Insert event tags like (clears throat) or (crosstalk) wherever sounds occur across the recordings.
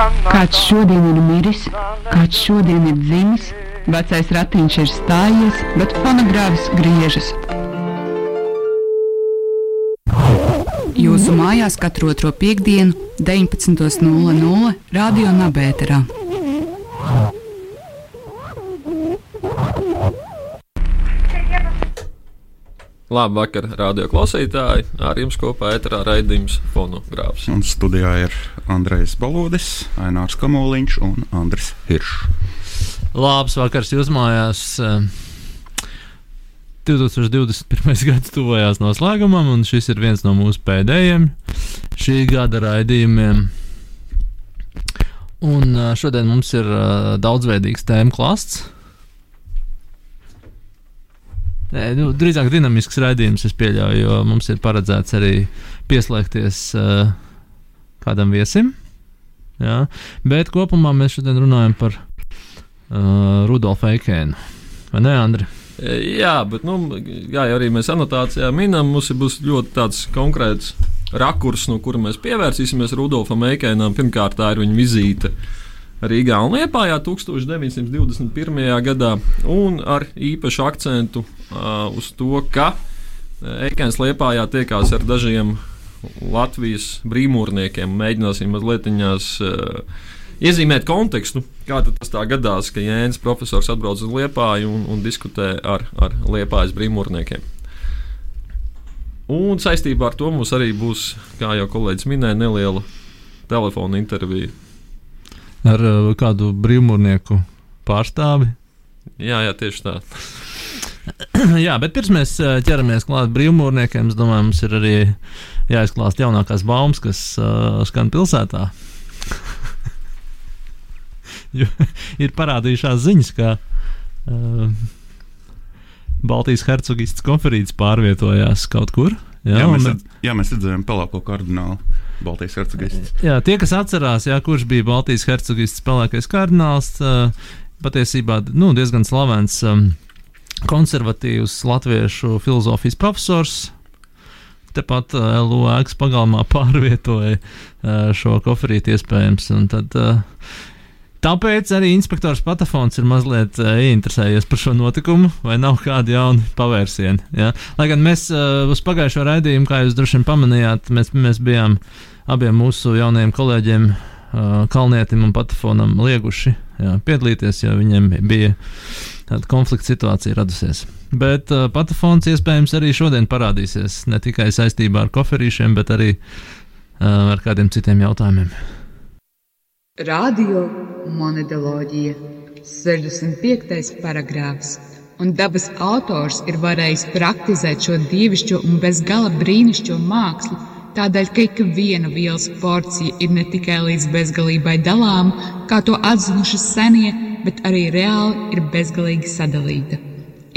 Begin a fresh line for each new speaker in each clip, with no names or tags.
Kāds šodien ir miris, kāds šodien ir dzimis, vecais ratiņš ir stājies, bet fonogrāfs griežas. Jūsu mājās katru otro piekdienu, 19.00 Radio Nabērā.
Labu vakar, radio klausītāji. Ar jums kopā ēterā raidījums fonogrāfs.
Un studijā ir Andrejs Balodis, Ainārs Kamoliņš un Andris Hiršs.
Labs vakars jūs mājās. 2021. gads tuvojās noslēgumam, un šis ir viens no mūsu pēdējiem šī gada raidījumiem. Un ā, šodien mums ir ā, daudzveidīgs tēmu klāsts. Nē, nu, drīzāk dinamisks raidījums, es pieļauju, jo mums ir paredzēts arī pieslēgties uh, kādam viesim. Jā. Bet kopumā mēs šodien runājam par uh, Rudolfu Eikēnu. Vai ne, Andri?
Jā, bet, nu, jā, arī mēs anotācijā minam, mums būs ļoti tāds konkrēts rakurs, no kura mēs pievērsīsimies Rudolfam Eikēnam. Pirmkārt, tā ir viņa vizīte Rīgā un Liepājā 1921. gadā, un ar īpašu akcentu uh, uz to, ka Eikēns Liepājā tiekās ar dažiem Latvijas brīvmūrniekiem. Mēģināsim mazliet viņās uh, iezīmēt kontekstu, kā tas tā gadās, ka Jēns profesors atbrauc uz Liepāju un, un diskutē ar, ar Liepājas brīvmūrniekiem. Un saistībā ar to mums arī būs, kā jau kolēģis minēja, neliela telefona intervija.
Ar uh, kādu brīvmūrnieku pārstāvi.
Jā, jā, tieši tā. (clears throat)
Jā, bet pirms mēs ā, ķeramies klāt brīvmūrniekiem, es domāju, mums ir arī jāizklāst jaunākās baumas, kas uh, skan pilsētā. (laughs) jo ir parādījušās ziņas, ka uh, Baltijas hercogists konferīts pārvietojās kaut kur.
Jā, jā,
un-
mēs, redz, jā, mēs redzējām pelēko kardinālu Baltijas hercogists.
Jā, tie, kas atcerās, jā, kurš bija Baltijas hercogists spēlēkais kardināls, uh, patiesībā nu, diezgan slavens konservatīvs latviešu filozofijas profesors. Tepat uh, LO ēkas pagalmā (laughs) pārvietoja uh, šo koferīti iespējams. Tad, uh, tāpēc arī inspektors Patafons ir mazliet uh, ieinteresējies par šo notikumu, vai nav kādi jauni pavērsieni. Ja? Lai gan mēs uh, uz pagājušo raidījumu, kā jūs droši vien pamanījāt, mēs, mēs bijām abiem mūsu jaunajiem kolēģiem, Kalnietim un Patafonam, lieguši jā, piedalīties, jo viņiem bija tāda konflikta situācija radusies. Bet uh, Patafons iespējams arī šodien parādīsies ne tikai saistībā ar koferīšiem, bet arī uh, ar kādiem citiem jautājumiem.
Radio monodoloģija 65. paragrāfs. Un dabas autors ir varējis praktizēt šo dievišķo un bezgala brīnišķo mākslu, tādēļ, ka ik viena vielas porcija ir ne tikai līdz bezgalībai dalāma, kā to atzinuši senie, bet arī reāli ir bezgalīgi sadalīta.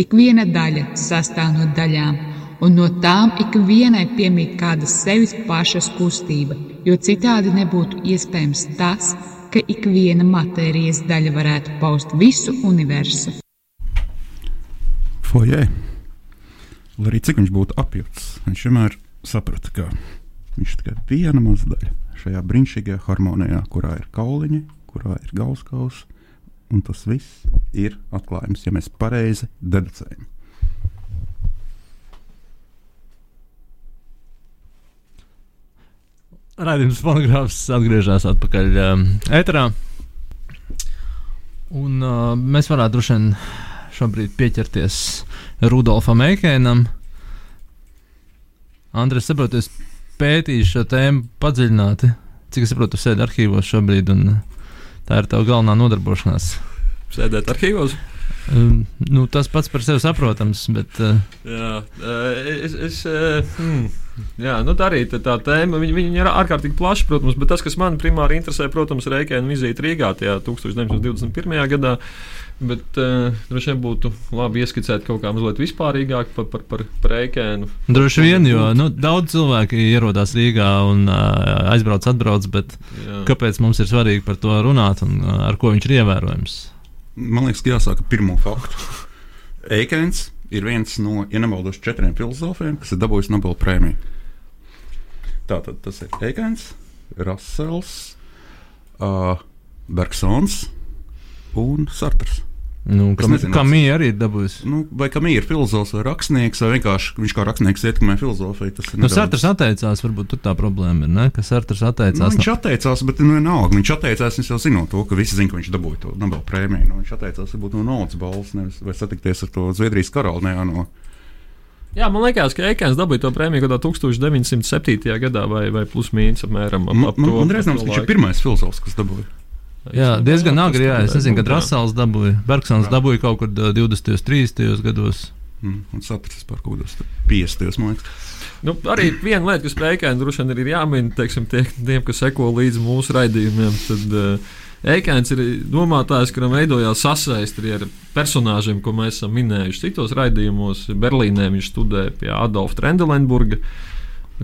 Ik viena daļa sastāv no daļām, un no tām ik vienai piemīt kāda sevis pašas kustība, jo citādi nebūtu iespējams tas, ka ik viena matērijas daļa varētu paust visu universu.
Fojē. Lai arī cik viņš būtu apjuts, viņš vienmēr saprata, ka viņš tikai viena maza daļa šajā brīnišķīgajā harmonijā, kurā ir kauliņi, kurā ir galskaus, un tas viss ir atklājums, ja mēs pareizi deducējam.
Raidījums fonogrāfs atgriežas atpakaļ um, ēterā. Un uh, mēs varētu droši vien šobrīd pieķerties Rudolfam Eikēnam. Andrēs, saprotu, es pētīju šo tēmu padziļināti. Cik es saprotu, sēdi arhīvos šobrīd, un tā ir tava galvenā nodarbošanās.
Sēdēt arhīvos.
Um, nu, tas pats par sevi saprotams, bet uh,
Jā, eh, es, es, eh, hmm, jā nu tā arī tā, tā tēma. Viņa, viņa ir ārkārtīgi plaša, protams, bet tas, kas man primāri interesē, protams, ir Reikēna vizīte Rīgā tajā 1921. gadā. Bet uh, droši vien būtu labi ieskicēt kaut kā mazliet vispārīgāk par, par, par, par Reikēnu.
droši vien, jo nu, daudz cilvēku ierodās Rīgā un uh, aizbrauc, atbrauc, bet
Jā.
kāpēc mums ir svarīgi par to runāt un uh, ar ko viņš ir ievērojams?
Man liekas, ka jāsāk ar pirmo faktu. Eikens ir viens no, ja nemaldos, četriem filozofiem, kas ir dabūjis Nobela prēmiju. Tātad tas ir Eikens, Rasels, uh, Bergsons un Sartrs.
Nu, kam,
nezinu,
kā mīja arī ir dabūjusi.
Nu, vai kam ir filozofs vai rakstnieks, vai vienkārši viņš kā rakstnieks ietekmē filozofiju. Tas ir
Nu, Sartrs atteicās, varbūt tur tā problēma ir, ne? Ka Sartrs
Nu,
atteicās.
viņš atteicās, bet nu, vienalga. Viņš atteicās, viņš jau zinot to, ka visi zina, ka viņš dabūja to Nobela prēmiju. Nu, viņš atteicās varbūt no naudas balvas, nevis vai satikties ar to Zviedrijas karali. Ne, no,
Jā, man liekas, ka Eikens dabūja to prēmiju kaut kādā 1907. gadā vai, vai plus mīnus apmēram. ap-
man
ap
man,
to-
man
ap
reizēm
to
viņš ir pirmais filozofs, kas dabūja.
Jā, diezgan agri, jā. Es nezinu, kad. Rasels dabūja. Bergsons dabūja kaut kur ā, 20. 30. gados.
Mm, un sapratis par kaut kādos 50. man liekas.
Nu, arī viena lieta, kas Eikēnam droši vien ir jāmin, teiksim, tie, tiem, kas seko līdzi mūsu raidījumiem, tad uh, Eikēns ir domātājs, kuram veidojās sasaist arī ar personāžiem, ko mēs esam minējuši citos raidījumos. Berlīnē viņš studēja pie Adolfa Trendelenburga,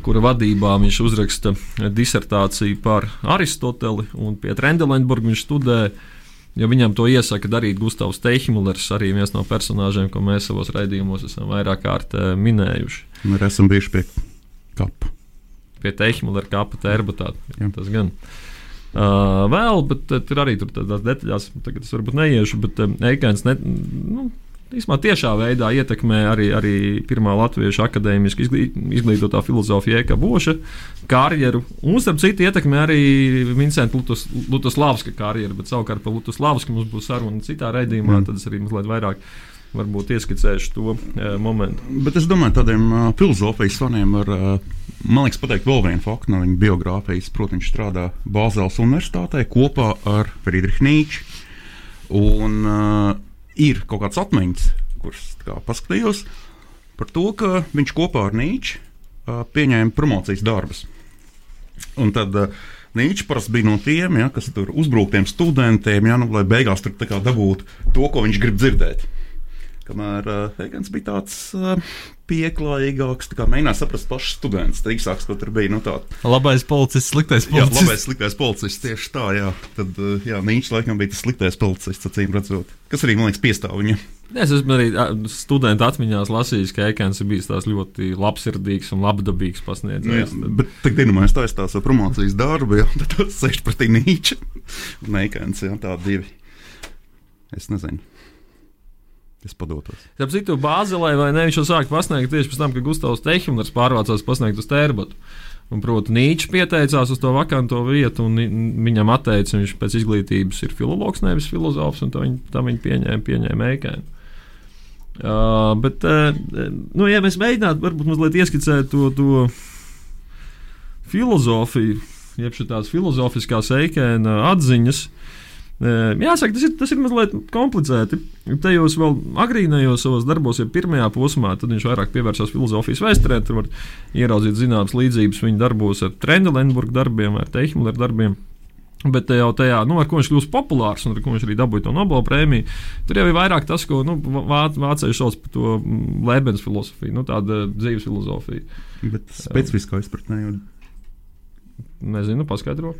kura vadībā viņš uzraksta disertāciju par Aristoteli, un pie Trendelenburga viņš studēja. Jo viņam to iesaka darīt Gustavs Teihmulers, arī viens no personāžiem, ko mēs savos raidījumos esam vairāk kārt eh, minējuši
Mēs esam bijuši pie kapa.
pie Teihmulera kapa tērbatā. Tas gan. Uh, vēl, bet uh, tur arī tur tādās detaļās, tagad es varbūt neiešu, bet uh, Eikens ne, nu, īsumā tiešā veidā ietekmē arī, arī pirmā latviešu akadēmiski izglī, izglītotā filozofija Eka Boša karjeru. Un, starp citu, ietekmē arī Vincenta Lutas, Lutaslavska karjeru, bet savukārt par Lutaslavsku mums būs saruna citā raidījumā,
Mm.
tad es arī mazliet vairāk varbūt ieskicēšu to uh, momentu.
Bet es domāju, tādiem uh, filozofijas faniem var, uh, man liekas, pateikt vēl vienu faktu no viņa biogrāfijas. Protams, viņš strādā Bāzeles Universitātē kopā ar Friedrichu Nīču. Un uh, ir kaut kāds atmiņas, kuras kā paskatījos par to, ka viņš kopā ar Nīču uh, pieņēma promocijas darbus. Un tad uh, Nīčs parasti bija no tiem, ja, kas tur uzbrūk tiem studentiem, ja, nu, lai beigās tur dabūtu to, ko viņš grib dzirdēt. Kamēr uh, Egants bija tāds uh, pieklājīgāks, mēģināja saprast pašus studentus. Tā īsāks, ko tur bija. Nu, tā,
Labais policists, sliktais
jā,
policists.
labais, sliktais policists. Tieši tā, jā. Tad, uh, jā, Nīčs laikam bija tas sliktais policists, acīm redzot. Kas arī, man liekas, piestāv viņam.
Es esmu arī ā, studentu atmiņās lasījis, ka Ekans ir bijis tāds ļoti labsirdīgs un labdabīgs
Nu, jā,
pasniedzējs.
bet tagad, kad mēs taisām savu promocijas darbu, jā, tad tas sēž pretī Nīča un Eikens. Jā, tā divi. Es nezinu. Es padotos.
Tāpēc citu Bāzelē vai ne, viņš jau sāka pasniegt tieši pēc tam, kad Gustavs Tehimlers pārvācās pasniegt uz Tērbatu. Un, proti, Nīčs pieteicās uz to vakanto vietu, un viņam atteica, viņš pēc izglītības ir filologs, nevis filozofs, un tā viņi, tā viņi pieņēma, pieņēma Eikēnu. Uh, bet, uh, nu, ja mēs mēģinātu, varbūt mazliet ieskicēt to, to filozofiju, jeb šīs filozofiskās eikēna atziņas, uh, jāsaka, tas ir, tas ir mazliet komplicēti. Tajos vēl agrīnējos savos darbos, ja pirmajā posmā, tad viņš vairāk pievērsās filozofijas vēsturē. Tur var ieraudzīt zināmas līdzības viņa darbos ar Trendelenburgu darbiem, ar Teihmleru darbiem. Bet jau tajā, nu, ar ko viņš kļūst populārs un ar ko viņš arī dabūja to Nobela prēmiju, tur jau ir vairāk tas, ko nu, vā- vācieši sauc par to mm, Lebens filozofiju, nu, tāda dzīves filozofija.
Bet specifiskā izpratnē jau
Nezinu, paskaidro.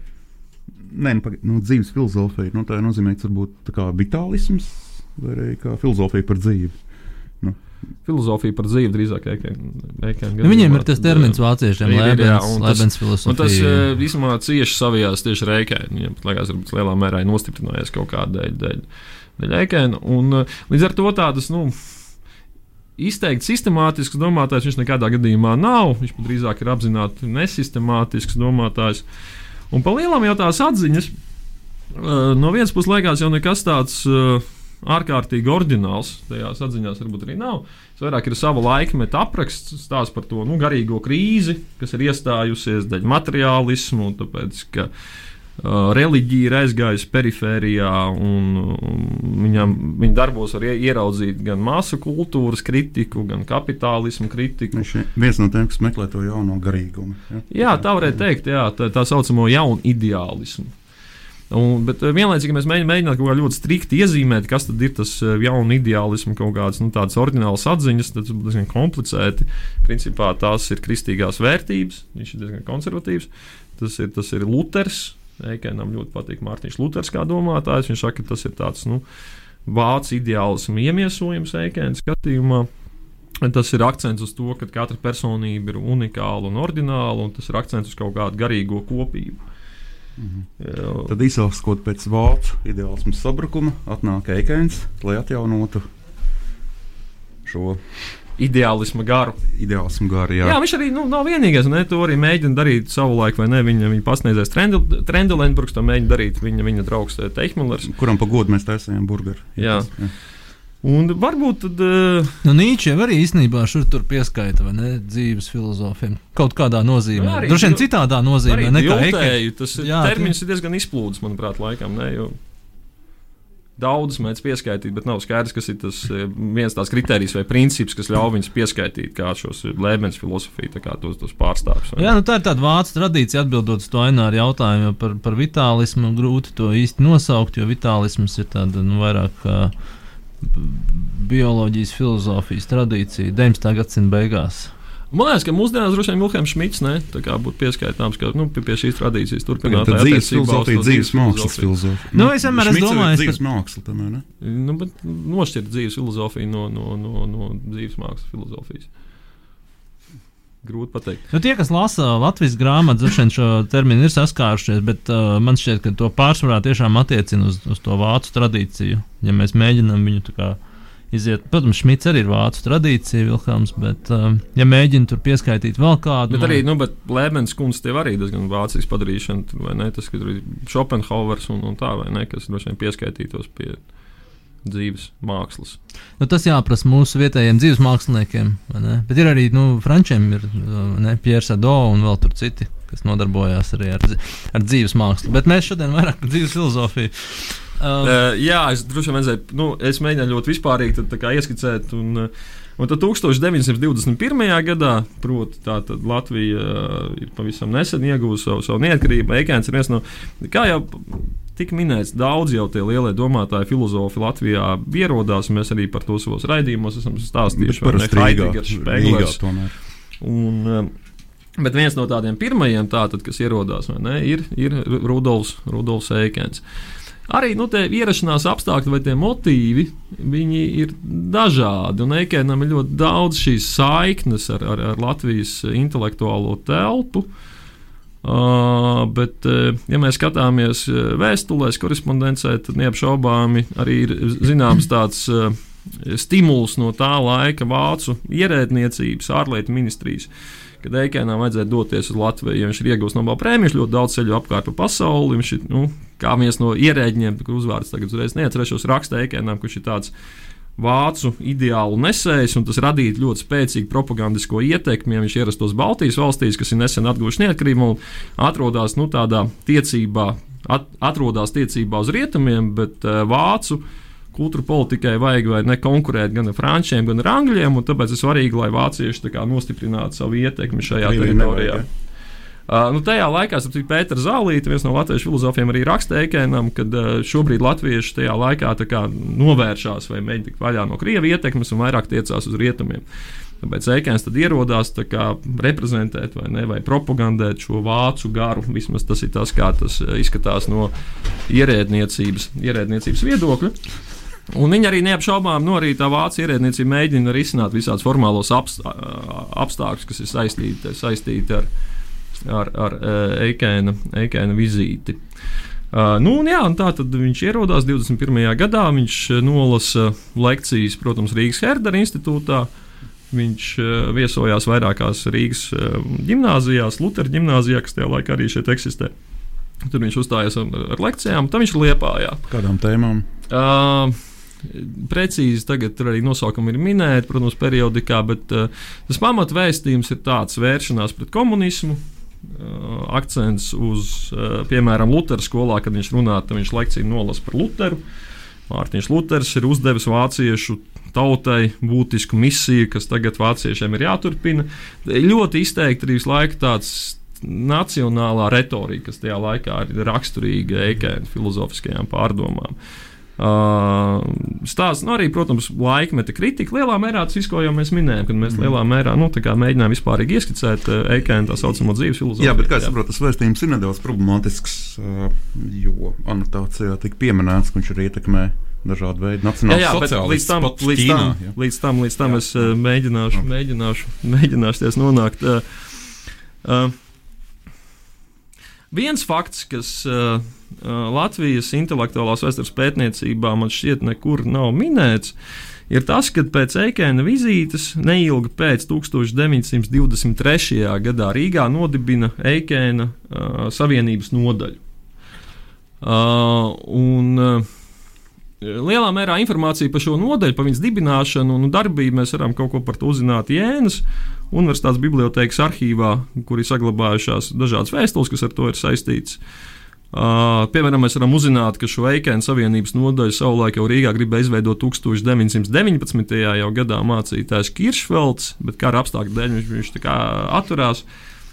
Nē, nu, paga- nu, dzīves filozofija. Nu, tā nozīmē, ka varbūt tā kā vitālisms vai arī kā filozofija par dzīvi.
Filozofija par dzīvi drīzāk ekran.
Nu, viņiem ir tas termins vāciešiem,
jā,
Lebens,
un tas-
filozofija.
uh, īstenībā cieši savijās tieši ar ēkēnu. Viņam pat liekas, varbūt lielā mērā ir nostiprinājies kaut kāda dēļ, dēļ, dēļ ēkēna. Un uh, līdz ar to tādas, nu, izteikti sistemātisks domātājs viņš nekādā gadījumā nav. Viņš drīzāk ir apzināti nesistemātisks domātājs. Un pa lielām jau tās atziņas, uh, no vienas puses liekas jau nekas tāds. Uh, ārkārtīgi ordināls. Tajās atziņās varbūt arī nav. Tas vairāk ir sava laikmeta apraksts, stāsts par to nu, garīgo krīzi, kas ir iestājusies dēļ materiālismu, tāpēc, ka uh, reliģija ir aizgājusi perifērijā, un, un viņam, viņa darbos var ie- ieraudzīt gan masu kultūras kritiku, gan kapitālismu kritiku.
Viņš ir viens no tiem, kas meklē to jauno garīgumu. Ja?
Jā, tā varētu teikt, jā, tā, tā saucamo jaunu ideālismu. Un, bet eh, vienlaicīgi mēs mēģinām, kaut kā ļoti strikti iezīmēt, kas tad ir tas eh, jauns ideālisms, kaut kādas nu, tādas ordinālas atziņas, tas ir diezgan komplicēti. Principā tās ir kristīgās vērtības, viņš ir diezgan konservatīvs. Tas ir, tas ir Luters. Eikēnam ļoti patīk Mārtiņš Luters kā domātājs. Viņš saka, ka tas ir tāds nu, vācu ideālismu iemiesojums Eikēnas skatījumā. Tas ir akcents uz to, ka katra personība ir unikāla un ordināla, un tas ir akcents uz kaut kādu garīgo kopību. Jā,
Tad izsākot pēc vācu ideālismu sabrukuma, atnāk Eikens, lai atjaunotu šo
ideālisma garu.
ideālismu gāru.
Jā,
Jā,
jā viņš arī nu, nav vienīgais. Ne? To arī mēģina darīt savulaik, vai ne? Viņa, viņa pasniedzējs Trendelenburgs to mēģina darīt. Viņa, viņa draugs eh, Teihmillers.
kuram pa godu mēs taisījām burgeru.
Jā. Un varbūt tad. Uh,
Nu, jau arī īstenībā šur tur pieskaita vai ne dzīves filozofiem. Kaut kādā nozīmē.
Arī
Droši vien citādā nozīmē
arī
nekā
jūtēju, tas
Jā,
jā, termins ir diezgan izplūdes, manuprāt, laikam. Ne? Jo Daudz mēdz pieskaitīt, bet nav skaidrs, kas ir tas eh, viens tās kritērijs vai princips, kas ļauj viņus pieskaitīt kā šos lēmeņus filozofiju, tā kā tos, tos pārstāvjus.
Jā, nu tā ir tāda vācu tradīcija, atbildot uz to aināru jautājumu par, par vitālismu. Grūti to īsti nosaukt, jo vitālisms ir tāda nu, vairāk bioloģijas, filozofijas tradīcija 19. gadsimta beigās.
Man liekas, ka mūsdienās droši vien Vilhelms Šmits ne, tā kā būtu pieskaitāms, ka nu, pie, pie šīs tradīcijas turpināt
Tā dzīves
to
dzīves mākslas
filozofiju.
filozofija.
Nu, es vienmēr esmu domājis,
dzīves
ka-
māksla, tomēr, ne?
Nu, bet nošķirt dzīves filozofiju no, no, no, no dzīves mākslas filozofijas. Grūti pateikt.
Nu, tie, kas lasa Latvijas grāmatu, droši vien šo terminu ir saskārušies, bet uh, man šķiet, ka to pārsvarā tiešām attiecina uz, uz to vācu tradīciju. Ja mēs mēģinām viņu tā kā iziet, protams, Šmits arī ir vācu tradīcija, Vilhelms, bet uh, ja mēģina tur pieskaitīt vēl kādu,
Bet arī nu, bet Lēmens kungs tev arī diezgan vācijas padarīšana, tur, vai ne? Tas, ka tur ir Schopenhauers un, un tā, vai ne? Kas droši vien pieskaitītos pie dzīves mākslas.
Nu, tas jāprasa mūsu vietējiem dzīves māksliniekiem. vai ne? Bet ir arī nu, frančiem, ir Pierre Sado un vēl tur citi, kas nodarbojās arī ar, ar dzīves mākslu. Bet mēs šodien vairāk par dzīves filozofiju. Um,
Uh, jā, es droši vien redzēju, nu, es mēģināju ļoti vispārīgi tad, ieskicēt. Un, uh, Un tad 1921. gadā, proti, Latvija uh, ir pavisam nesen iegūsta savu, savu neatkarību. Eikēns ir viens no, kā jau tika minēts, daudz jau tie lielie domātāji, filozofi Latvijā ierodās. Mēs arī par to savos raidījumos esam stāstījuši. vai ne?
parasti Rīgā,
Heidegers, Špeglers.
tomēr.
Un, um, Bet viens no tādiem pirmajiem, tātad, kas ierodās, vai ne, ir, ir Rudolfs, Rudolfs Eikens. Arī nu, tie ierašanās apstākļi vai tie motīvi, viņi ir dažādi. Un Eikenam ir ļoti daudz šīs saiknes ar, ar, ar Latvijas intelektuālo telpu. Uh, bet, uh, ja mēs skatāmies uh, vēstulēs, korespondencē, tad neapšaubāmi arī ir zināms tāds uh, stimuls no tā laika vācu ierēdniecības, ārlietu ministrijas, kad Eikēnam vajadzēja doties uz Latviju. Ja viņš ir iegūst Nobela prēmiju, viņš ļoti daudz ceļo apkārt pa pasauli. Viņš ir nu, kā viens no ierēģiem, kur uzvārds tagad uzreiz neatcerēšos, raksta Eikēnam, kurš ir tāds vācu ideālu nesējs, un tas radītu ļoti spēcīgu propagandisko ietekmi, ja viņš ierastos Baltijas valstīs, kas ir nesen atguvuši neatkarību un atrodas nu, tādā tiecībā, at, atrodas tiecībā uz rietumiem, bet uh, vācu kultūra politikai vajag vai ne konkurēt gan ar frančiem, gan ar angļiem, un tāpēc ir svarīgi, lai vācieši nostiprinātu savu ietekmi šajā
Krievijai
teritorijā.
nevajag, ja?
Uh, nu, tajā laikā, ap Pēters Zālīte, viens no latviešu filozofiem, arī raksta Eikēnam, ka uh, šobrīd latvieši tajā laikā kā novēršās vai mēģina tikt vaļā no Krievijas ietekmes un vairāk tiecās uz rietumiem. Tāpēc Eikēns tad ierodās kā reprezentēt vai, ne, vai propagandēt šo vācu garu. Vismaz tas ir tas, kā tas uh, izskatās no ierēdniecības, ierēdniecības viedokļa. Un viņi arī neapšaubām, no arī tā vācu ierēdniecība mēģina risināt visādus formālos apst apstākļus, kas ir saistīti, saistīti ar, ar, ar uh, Eikēna, Eikēna vizīti. Uh, nu, un jā, un tā tad viņš ierodās 21. gadā. Viņš uh, nolasa lekcijas, protams, Rīgas Herdera institūtā. Viņš uh, viesojās vairākās Rīgas uh, gimnājās, Lutera gimnājā, kas tajā laikā arī šeit eksistē. Tur viņš uzstājās ar, ar lekcijām, tam viņš liepājā.
Kādām tēmām?
Uh, Precīzi tagad tur arī nosaukumi ir minēti, protams, periodikā, bet uh, tas pamatvēstījums ir tāds vēršanās pret komunismu. Uh, akcents uz, uh, piemēram, Lutera skolā, kad viņš runā, tad viņš lekciju nolasa par Lutheru. Mārtiņš Luters ir uzdevis vāciešu tautai būtisku misiju, kas tagad vāciešiem ir jāturpina. Ļoti izteikti arī visu laiku tāds nacionālā retorika, kas tajā laikā ir raksturīga Eikēna filozofiskajām pārdomām. Uh, Stāsts nu, arī, protams, laikmeta kritika. Lielā mērā tas viss, ko jau mēs minējām, kad mēs lielā mērā nu, mēģinājām vispārīgi ieskicēt uh, Eikēna tā saucamo dzīves filozofiju.
Jā, bet kā es saprotu, tas vēstījums ir nedaudz problemātisks, ā, jo anotācijā tika pieminēts, ka viņš arī ietekmē dažādu veidu
Jā,
nacionālu
jā bet līdz tam, līdz tam, līdz tam, līdz tam
Jā.
es uh, mēģināšu, mēģināšu, mēģināšu ties nonākt. Uh, uh, Viens fakts, kas uh, Latvijas intelektuālās vēstures pētniecībā man šķiet nekur nav minēts, ir tas, ka pēc Eikēna vizītes neilgi pēc 1923. gadā Rīgā nodibina Eikēna uh, Savienības nodaļu. Uh, un, uh, Lielā mērā informācija par šo nodeļu, par viņas dibināšanu un darbību mēs varam kaut ko par to uzzināt Jēnas Universitātes bibliotekas arhīvā, kur ir saglabājušās dažādas vēstules, kas ar to ir saistītas. Uh, piemēram, mēs varam uzzināt, ka šo Eikēna Savienības nodaļu savulaik jau Rīgā gribēja izveidot 1919. Jau gadā mācītājs Kiršfelds, bet kara apstākļu dēļ viņš, viņš atturās.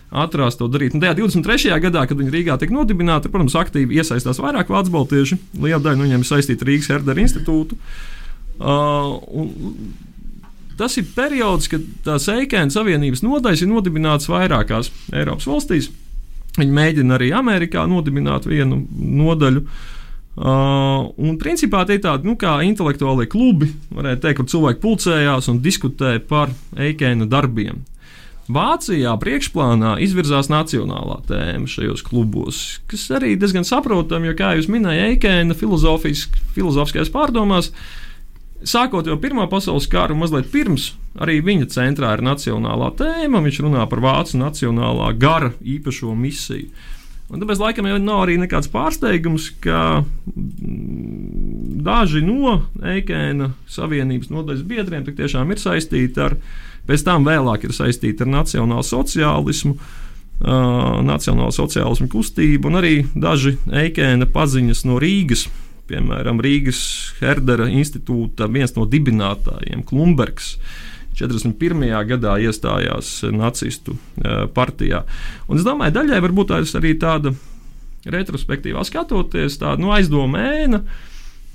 Atcerās to darīt. Un tajā 23. gadā, kad viņi Rīgā tika nodibināti, protams, aktīvi iesaistās vairāk vācu baltieši. Liela daļa no viņiem ir saistīta Rīgas Herdera institūtu. Uh, tas ir periods, kad tās Eikēna Savienības nodaļas ir nodibinātas vairākās Eiropas valstīs. Viņi mēģina arī Amerikā nodibināt vienu nodaļu. Uh, un principā tie ir tādi nu, kā intelektuālie klubi, varētu teikt, kur cilvēki pulcējās un diskutē par Eikēna darbiem. Vācijā priekšplānā izvirzās nacionālā tēma šajos klubos, kas arī diezgan saprotami, jo, kā jūs minējāt, Eikēna filozofiskajās pārdomās, sākot jau Pirmā pasaules kara, mazliet pirms, arī viņa centrā ir nacionālā tēma. Viņš runā par vācu nacionālā gara īpašo misiju. Un tāpēc laikam jau nav arī nekāds pārsteigums, ka daži no Eikēna Savienības nodaļas biedriem tiešām ir saistīti ar Pēc tam vēlāk ir saistīta ar nacionālo sociālismu, uh, nacionālo sociālismu kustību un arī daži Eikēna paziņas no Rīgas. Piemēram, Rīgas Herdera institūta viens no dibinātājiem, Klumbergs. 41. gadā iestājās nacistu uh, partijā. Un es domāju, daļai varbūt tā ir arī tāda retrospektīvā skatoties, tāda nu, aizdoma ēna,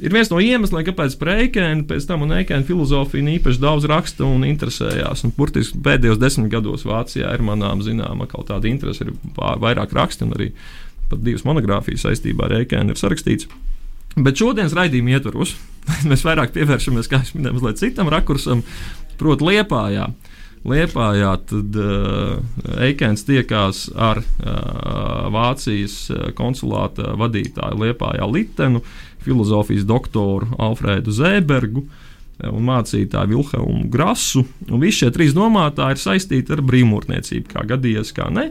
ir viens no iemesliem, kāpēc par Eikēnu pēc tam un Eikēnu filozofiju īpaši daudz raksta un interesējās. Un, burtiski pēdējos desmit gados Vācijā ir manām zināma kaut tāda interese, ir vairāk raksti un arī pat divas monogrāfijas saistībā ar Eikēnu ir sarakstīts. Bet šodienas raidījuma ietvaros (laughs) mēs vairāk pievēršamies, kā jau minēju, mazliet citam rakursam, proti, liepājā. Liepājā tad uh, Eikens tiekās ar uh, Vācijas konsulāta vadītāju Liepājā Litenu, uh, filozofijas doktoru Alfrēdu Zēbergu un mācītāju Vilhelmu Grasu. Un visi šie trīs domātāji ir saistīti ar brīvmūrniecību, kā gadījies, kā ne.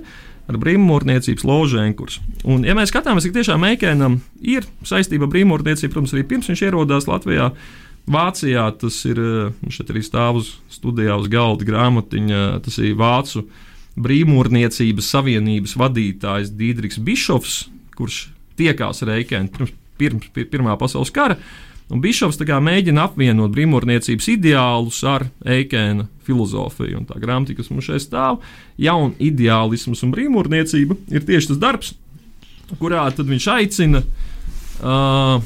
Ar brīvmūrniecības ložēnkurs. Un, ja mēs skatāmies, cik tiešām Meikēnam ir saistība ar brīvmūrniecību, protams, arī pirms viņš ierodās Latvijā, Vācijā tas ir, šeit arī stāv uz studijā uz galda grāmatiņa, tas ir Vācu brīvmūrniecības savienības vadītājs Dīdriks Bišovs, kurš tiekās Reikēnā pirms pirms Pirmā pasaules kara. Un Bišovs mēģina apvienot brīvmūrniecības ideālus ar Eikēna filozofiju. Un tā grāmata, kas mums šeit stāv, jauna ideālisms un brīvmūrniecība, ir tieši tas darbs, kurā viņš aicina uh,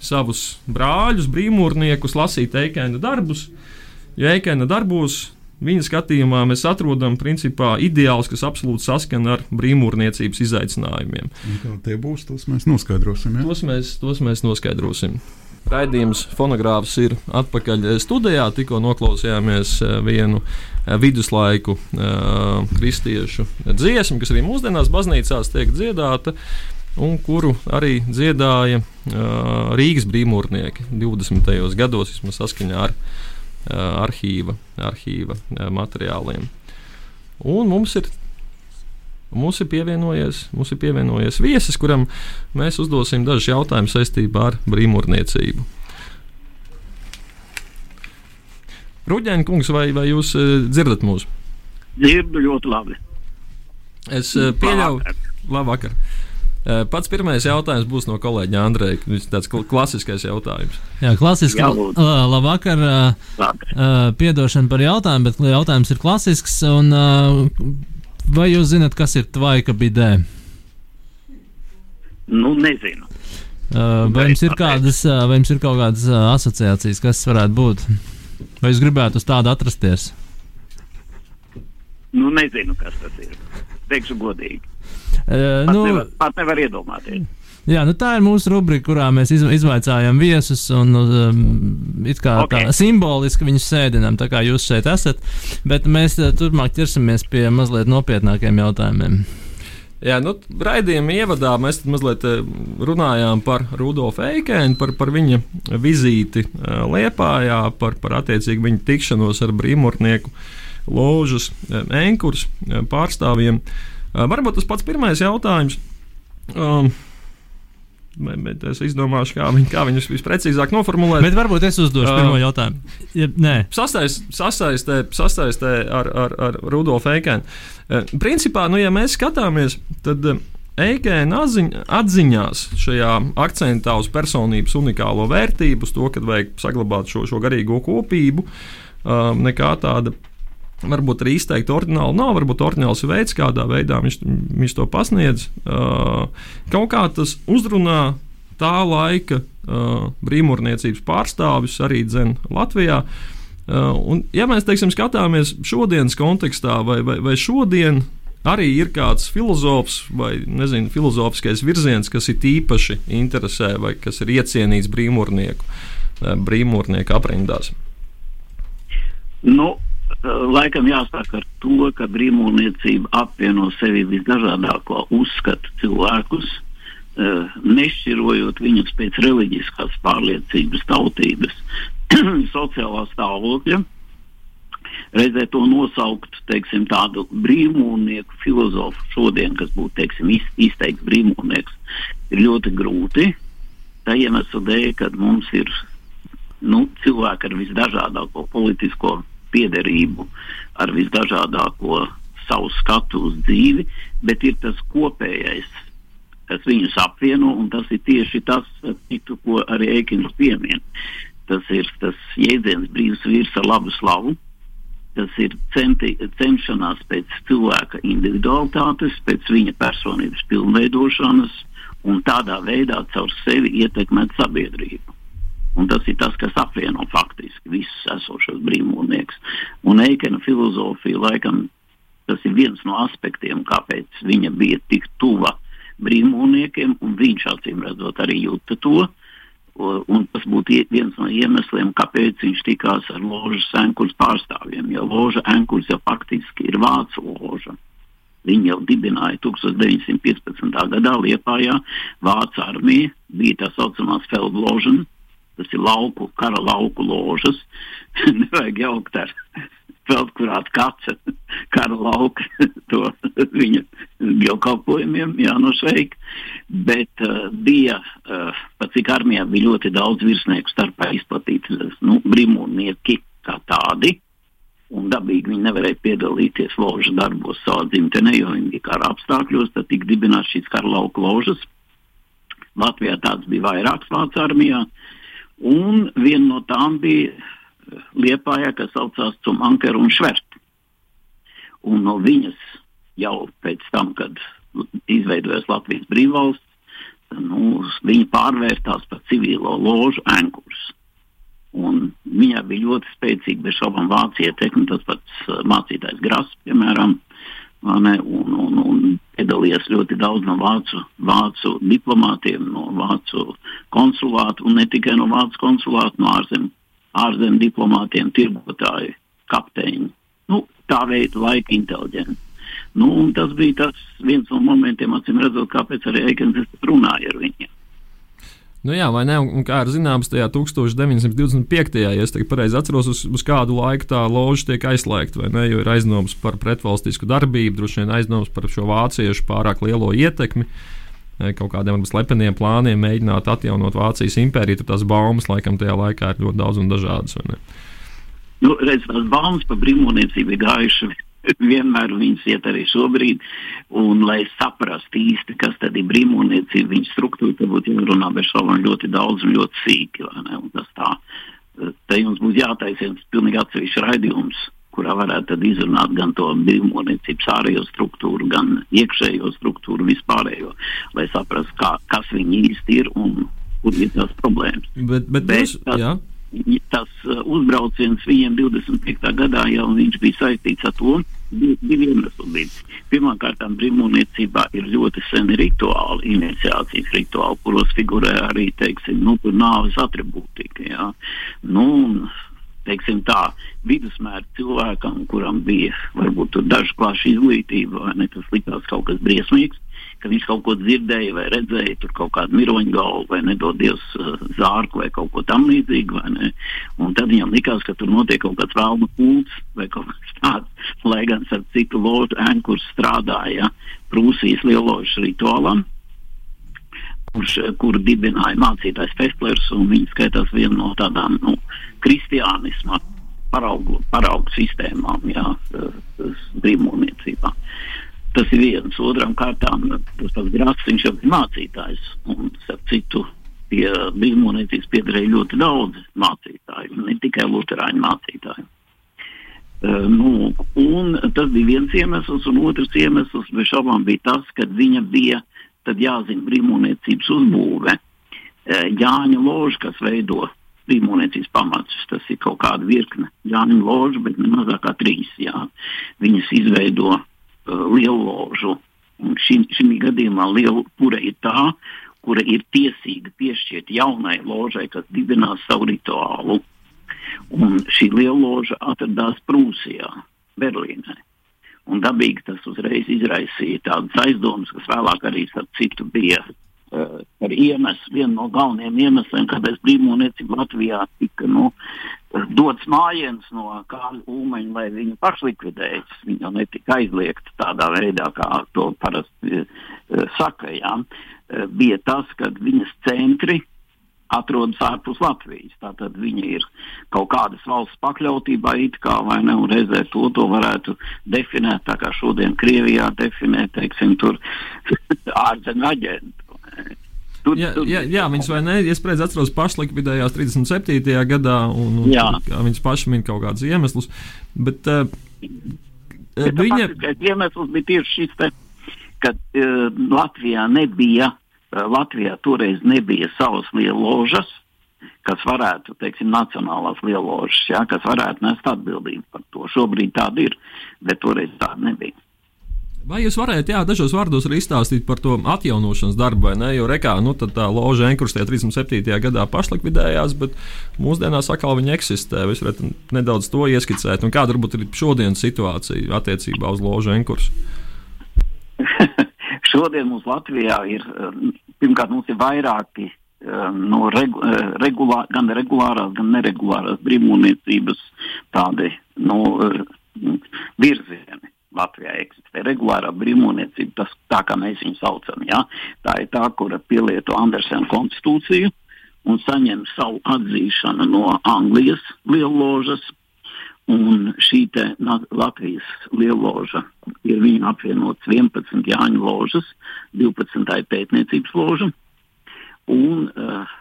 savus brāļus, brīvmūrniekus, lasīt Eikēna darbus. Jo Eikēna darbos Viņa skatījumā mēs atrodam principā ideālus, kas absolūti saskan ar brīvmūrniecības izaicinājumiem.
Kā tie būs, tos mēs noskaidrosim. Ja?
Tos, mēs, tos mēs noskaidrosim. Raidījums fonogrāfs ir atpakaļ studijā. Tikko noklausījāmies eh, vienu eh, viduslaiku uh, kristiešu dziesmu, kas arī mūsdienās baznīcās tiek dziedāta. Un kuru arī dziedāja uh, Rīgas brīvmūrnieki 20. gados, vismaz saskaņā ar uh, arhīva, arhīva materiāliem. Un mums ir, mums ir, pievienojies, mums ir pievienojies viesis, kuram mēs uzdosim dažus jautājumus saistībā ar brīvmūrniecību. Ruģēna kungs, vai, vai jūs dzirdat mūs?
Dzirdu ļoti labi.
Es pieļauju, labvakar. labvakar. Eh, pats pirmais jautājums būs no kolēģa Andreja. Viņš tāds klasiskais jautājums.
Jā, klasiski. Labvakar. Uh, piedošana par jautājumu, bet jautājums ir klasisks. Un, uh, vai jūs zināt, kas ir tvaika bidē?
Nu, nezinu.
Uh, vai, jums ir kādas, vai jums ir kaut kādas asociācijas, kas varētu būt? Vai jūs gribētu uz tādu atrasties?
Nu, nezinu, kas tas ir. Teikšu godīgi.
Uh, nu,
nevar, pat nevar iedomāties.
Jā, nu tā ir mūsu rubrika, kurā mēs izvaicājam viesus un um, it kā okay. tā simboliski viņus sēdinām, tā kā jūs šeit esat. Bet mēs uh, turpmāk ķersimies pie mazliet nopietnākiem jautājumiem.
Jā, nu, raidījuma ievadā mēs mazliet eh, runājām par Rudolfu Eikēnu, par, par viņa vizīti eh, Liepājā, par, par attiecīgi viņa tikšanos ar brīvmurnieku ložas enkurs pārstāvjiem. Varbūt tas pats pirmais jautājums. Um, Bet es izdomāšu, kā, viņ, kā viņus visprecīzāk noformulēt.
Bet varbūt es uzdošu uh, pirmo jautājumu. Ja, nē,
sasaist, sasaistē, sasaistē ar, ar, ar Rudolfu Eikēnu. Uh, principā, nu, ja mēs skatāmies, tad uh, Eikēna atziņ, atziņās šajā akcentā uz personības unikālo vērtību, uz to, ka vajag saglabāt šo, šo garīgo kopību, uh, nekā tāda varbūt arī izteikti ordināli nav, varbūt ordināls veids, kādā veidā viņš, viņš to pasniedz. Kaut kā tas uzrunā tā laika brīvmūrniecības pārstāvis arī dzen Latvijā. Un, ja mēs teiksim, skatāmies šodienas kontekstā, vai, vai, vai šodien arī ir kāds filozofs vai nezinu, filozofiskais virziens, kas ir īpaši interesē vai kas ir iecienīts brīvmūrnieku, brīvmūrnieku aprindās.
Nu, laikam jāsāk ar to, ka brīvmūrniecība apvieno sevi visdažādāko uzskatu cilvēkus, eh, nešķirojot viņus pēc reliģiskās pārliecības, tautības, (clears throat) sociālā stāvokļa. Reizē to nosaukt teiksim, tādu brīvmūrnieku filozofu šodien, kas būtu teiksim, izteikts brīvmūrnieks, ir ļoti grūti. Tā iemesla dēļ, ka mums ir nu, cilvēki ar visdažādāko politisko piederību ar visdažādāko savu skatu uz dzīvi, bet ir tas kopējais, kas viņus apvieno, un tas ir tieši tas, ko arī Eikins piemin. Tas ir tas jēdziens brīvs vīrs ar labu slavu. Tas ir centi, cenšanās pēc cilvēka individualitātes, pēc viņa personības pilnveidošanas un tādā veidā caur sevi ietekmēt sabiedrību. Un tas ir tas, kas apvieno faktiski visus esošos brīvmūrniekus. Un Eikena filozofija, laikam, tas ir viens no aspektiem, kāpēc viņa bija tik tuva brīvmūrniekiem, un viņš acīm redzot arī jūta to. Un tas būtu viens no iemesliem, kāpēc viņš tikās ar ložas enkurs pārstāvjiem. Jo loža enkurs jau faktiski ir vācu loža. Viņi jau dibināja 1915. gadā Liepājā Vācu armija, bija tā saucamās Feldložana, tas ir lauku, kara lauku ložas. (laughs) Nevajag jaukt ar (laughs) Feldkurāta kaca (laughs) kara lauka to viņa dievkalpojumiem, jā, no sveika. Bet uh, bija, uh, pat cik armijā bija ļoti daudz virsnieku starpā izplatīti, nu, brīvmūrnieki kā tādi. Un dabīgi viņi nevarēja piedalīties ložu darbos savā dzimtenē, jo viņi bija kara apstākļos, tad tika dibināts šīs kara lauka ložas. Latvijā tāds bija vairāks Vācu armijā. Uh, Un viena no tām bija eh, Liepājā, kas saucās Cumankeru un Šverti. Un no viņas jau pēc tam, kad izveidojās Latvijas brīvvalsts, nu, viņa pārvērtās par civilo ložu ankurs. Un viņai bija ļoti spēcīga, bez šaubām, vācu ietekme. Tas pats uh, mācītājs Grāss, piemēram, ne, un, un, un piedalījās ļoti daudz no vācu, vācu diplomātiem, no vācu konsulātu, un ne tikai no vācu konsulātu, no ārzem, ārzem diplomātiem, tirgotāji, kapteiņi. Nu, tā veida laika inteliģenti. Nu, tas bija tas viens no momentiem, acīm redzot, kāpēc arī Eikens runāja ar viņiem.
Nu jā, vai ne? Un kā ir zināms, tajā 1925. ja es pareizi atceros, uz, uz kādu laiku tā loža tiek aizslēgta, vai ne? Jo ir aizdoms par pretvalstisku darbību, droši vien aizdoms par šo vāciešu pārāk lielo ietekmi. Kaut kādiem varbūt slepeniem plāniem mēģināt atjaunot Vācijas impēriju, tad tās baumas laikam tajā laikā ir ļoti daudz un dažādas.
Nu, redz, tās baumas par brīvmūniecību ir gājušas (laughs) vienmēr viņas iet arī šobrīd. Un, lai saprastu īsti, kas tad ir brīvmūniecība, viņas struktūra, tad būtu jārunā bez šaubām ļoti daudz un ļoti sīki. Un tā, te jums būs jātaisa pilnīgi atsevišķs raidījums, kurā varētu izrunāt gan to brīvmūniecības ārējo struktūru, gan iekšējo struktūru, vispārējo, lai saprastu, kā, kas viņi īsti ir un kur ir tās problēmas.
Bet, bet, bet jūs, tas, jā
tas uh, uzbrauciens viņiem 25. gadā jau bija saistīts ar to. Divi iemesli bija. Pirmkārt, brīvmūniecībā ir ļoti seni rituāli, iniciācijas rituāli, kuros figurē arī, teiksim, nu, nāves atribūtika. Jā. Nu, teiksim tā, vidusmēra cilvēkam, kuram bija varbūt dažu klāšu izglītība, vai ne, tas likās kaut kas briesmīgs, ka viņš kaut ko dzirdēja vai redzēja, tur kaut kādu miroņu galvu vai nedodies uh, zārku vai kaut ko tam līdzīgu. Un tad viņam likās, ka tur notiek kaut kāds vēlmu kults vai kaut kas tāds, lai gan ar citu ložu ēnu, kur strādāja Prūsijas lieložas rituālam. Kurš, kuru dibināja mācītājs Festlers, un viņš skaitās viena no tādām nu, kristiānisma paraugu, paraugu sistēmām, jā, brīvmūniecībā. Tas ir viens. Otram kārtām tas pats grāmatas, viņš jau ir mācītājs. Un, starp citu, pie brīvmonēcības piederēja ļoti daudz mācītāju, ne tikai luterāņu mācītāju. Uh, nu, un tas bija viens iemesls, un otrs iemesls bez šaubām bija tas, ka viņa bija jāzina brīvmonēcības uzbūve. Uh, Jāņa loža, kas veido brīvmonēcības pamatus, tas ir kaut kāda virkne Jāņa loža, bet ne mazāk kā trīs. Jā. Viņas izveido uh, lielložu. Un šī, gadījumā liela kura ir tā, kura ir tiesīga piešķirt jaunai ložai, kas dibinās savu rituālu. Un šī lielloža atradās Prūsijā, Berlīnē. Un dabīgi tas uzreiz izraisīja tādas aizdomas, kas vēlāk arī, starp citu, bija uh, par iemeslu, vienu no galvenajiem iemesliem, kāpēc brīvmūniecība Latvijā tika nu, dots mājiens no kāda ūmeņa, lai viņu pašlikvidējas. Viņa netika aizliegta tādā veidā, kā to parasti uh, saka. Jā. Uh, bija tas, ka viņas centri atrodas ārpus Latvijas. Tātad viņa ir kaut kādas valsts pakļautībā, it kā vai ne, un reizē to, to varētu definēt, tā kā šodien Krievijā definē, teiksim, tur (laughs) ārzemju aģentu.
Tur, jā, tur, jā, jā, viņas vai ne? Es pēc atceros, pašlikvidējās 37. gadā, un, un jā. viņas paši min kaut kādus iemeslus. Bet, uh,
bet viņa iemesls bija tieši šis, te, ka uh, Latvijā nebija, uh, Latvijā toreiz nebija savas lieložas, kas varētu, teiksim, nacionālās lieložas, ja, kas varētu nest atbildību par to. Šobrīd tāda ir, bet toreiz tāda nebija.
Vai jūs varētu jā, dažos vārdos arī izstāstīt par to atjaunošanas darbu, ne? Jo rekā, nu, tā loža Enkurstē 37. gadā pašlikvidējās, bet mūsdienās atkal viņa eksistē. Jūs varat nedaudz to ieskicēt, un kāda varbūt ir šodienas situācija attiecībā uz ložu Enkursu? (laughs)
Šodien mums Latvijā ir, pirmkārt, mums ir vairāki no regu, regulā, gan regulārās, gan neregulārās brīvmūniecības tādi no, virzieni. Latvijā eksistē regulārā brīvmūniecība, tas tā kā mēs viņu saucam. Ja? Tā ir tā, kura pielieto Andersena konstitūciju un saņem savu atzīšanu no Anglijas lielložas. Un šī Latvijas lielloža ir viņa apvienots 11 Jāņu ložas, 12. pētniecības loža, un uh,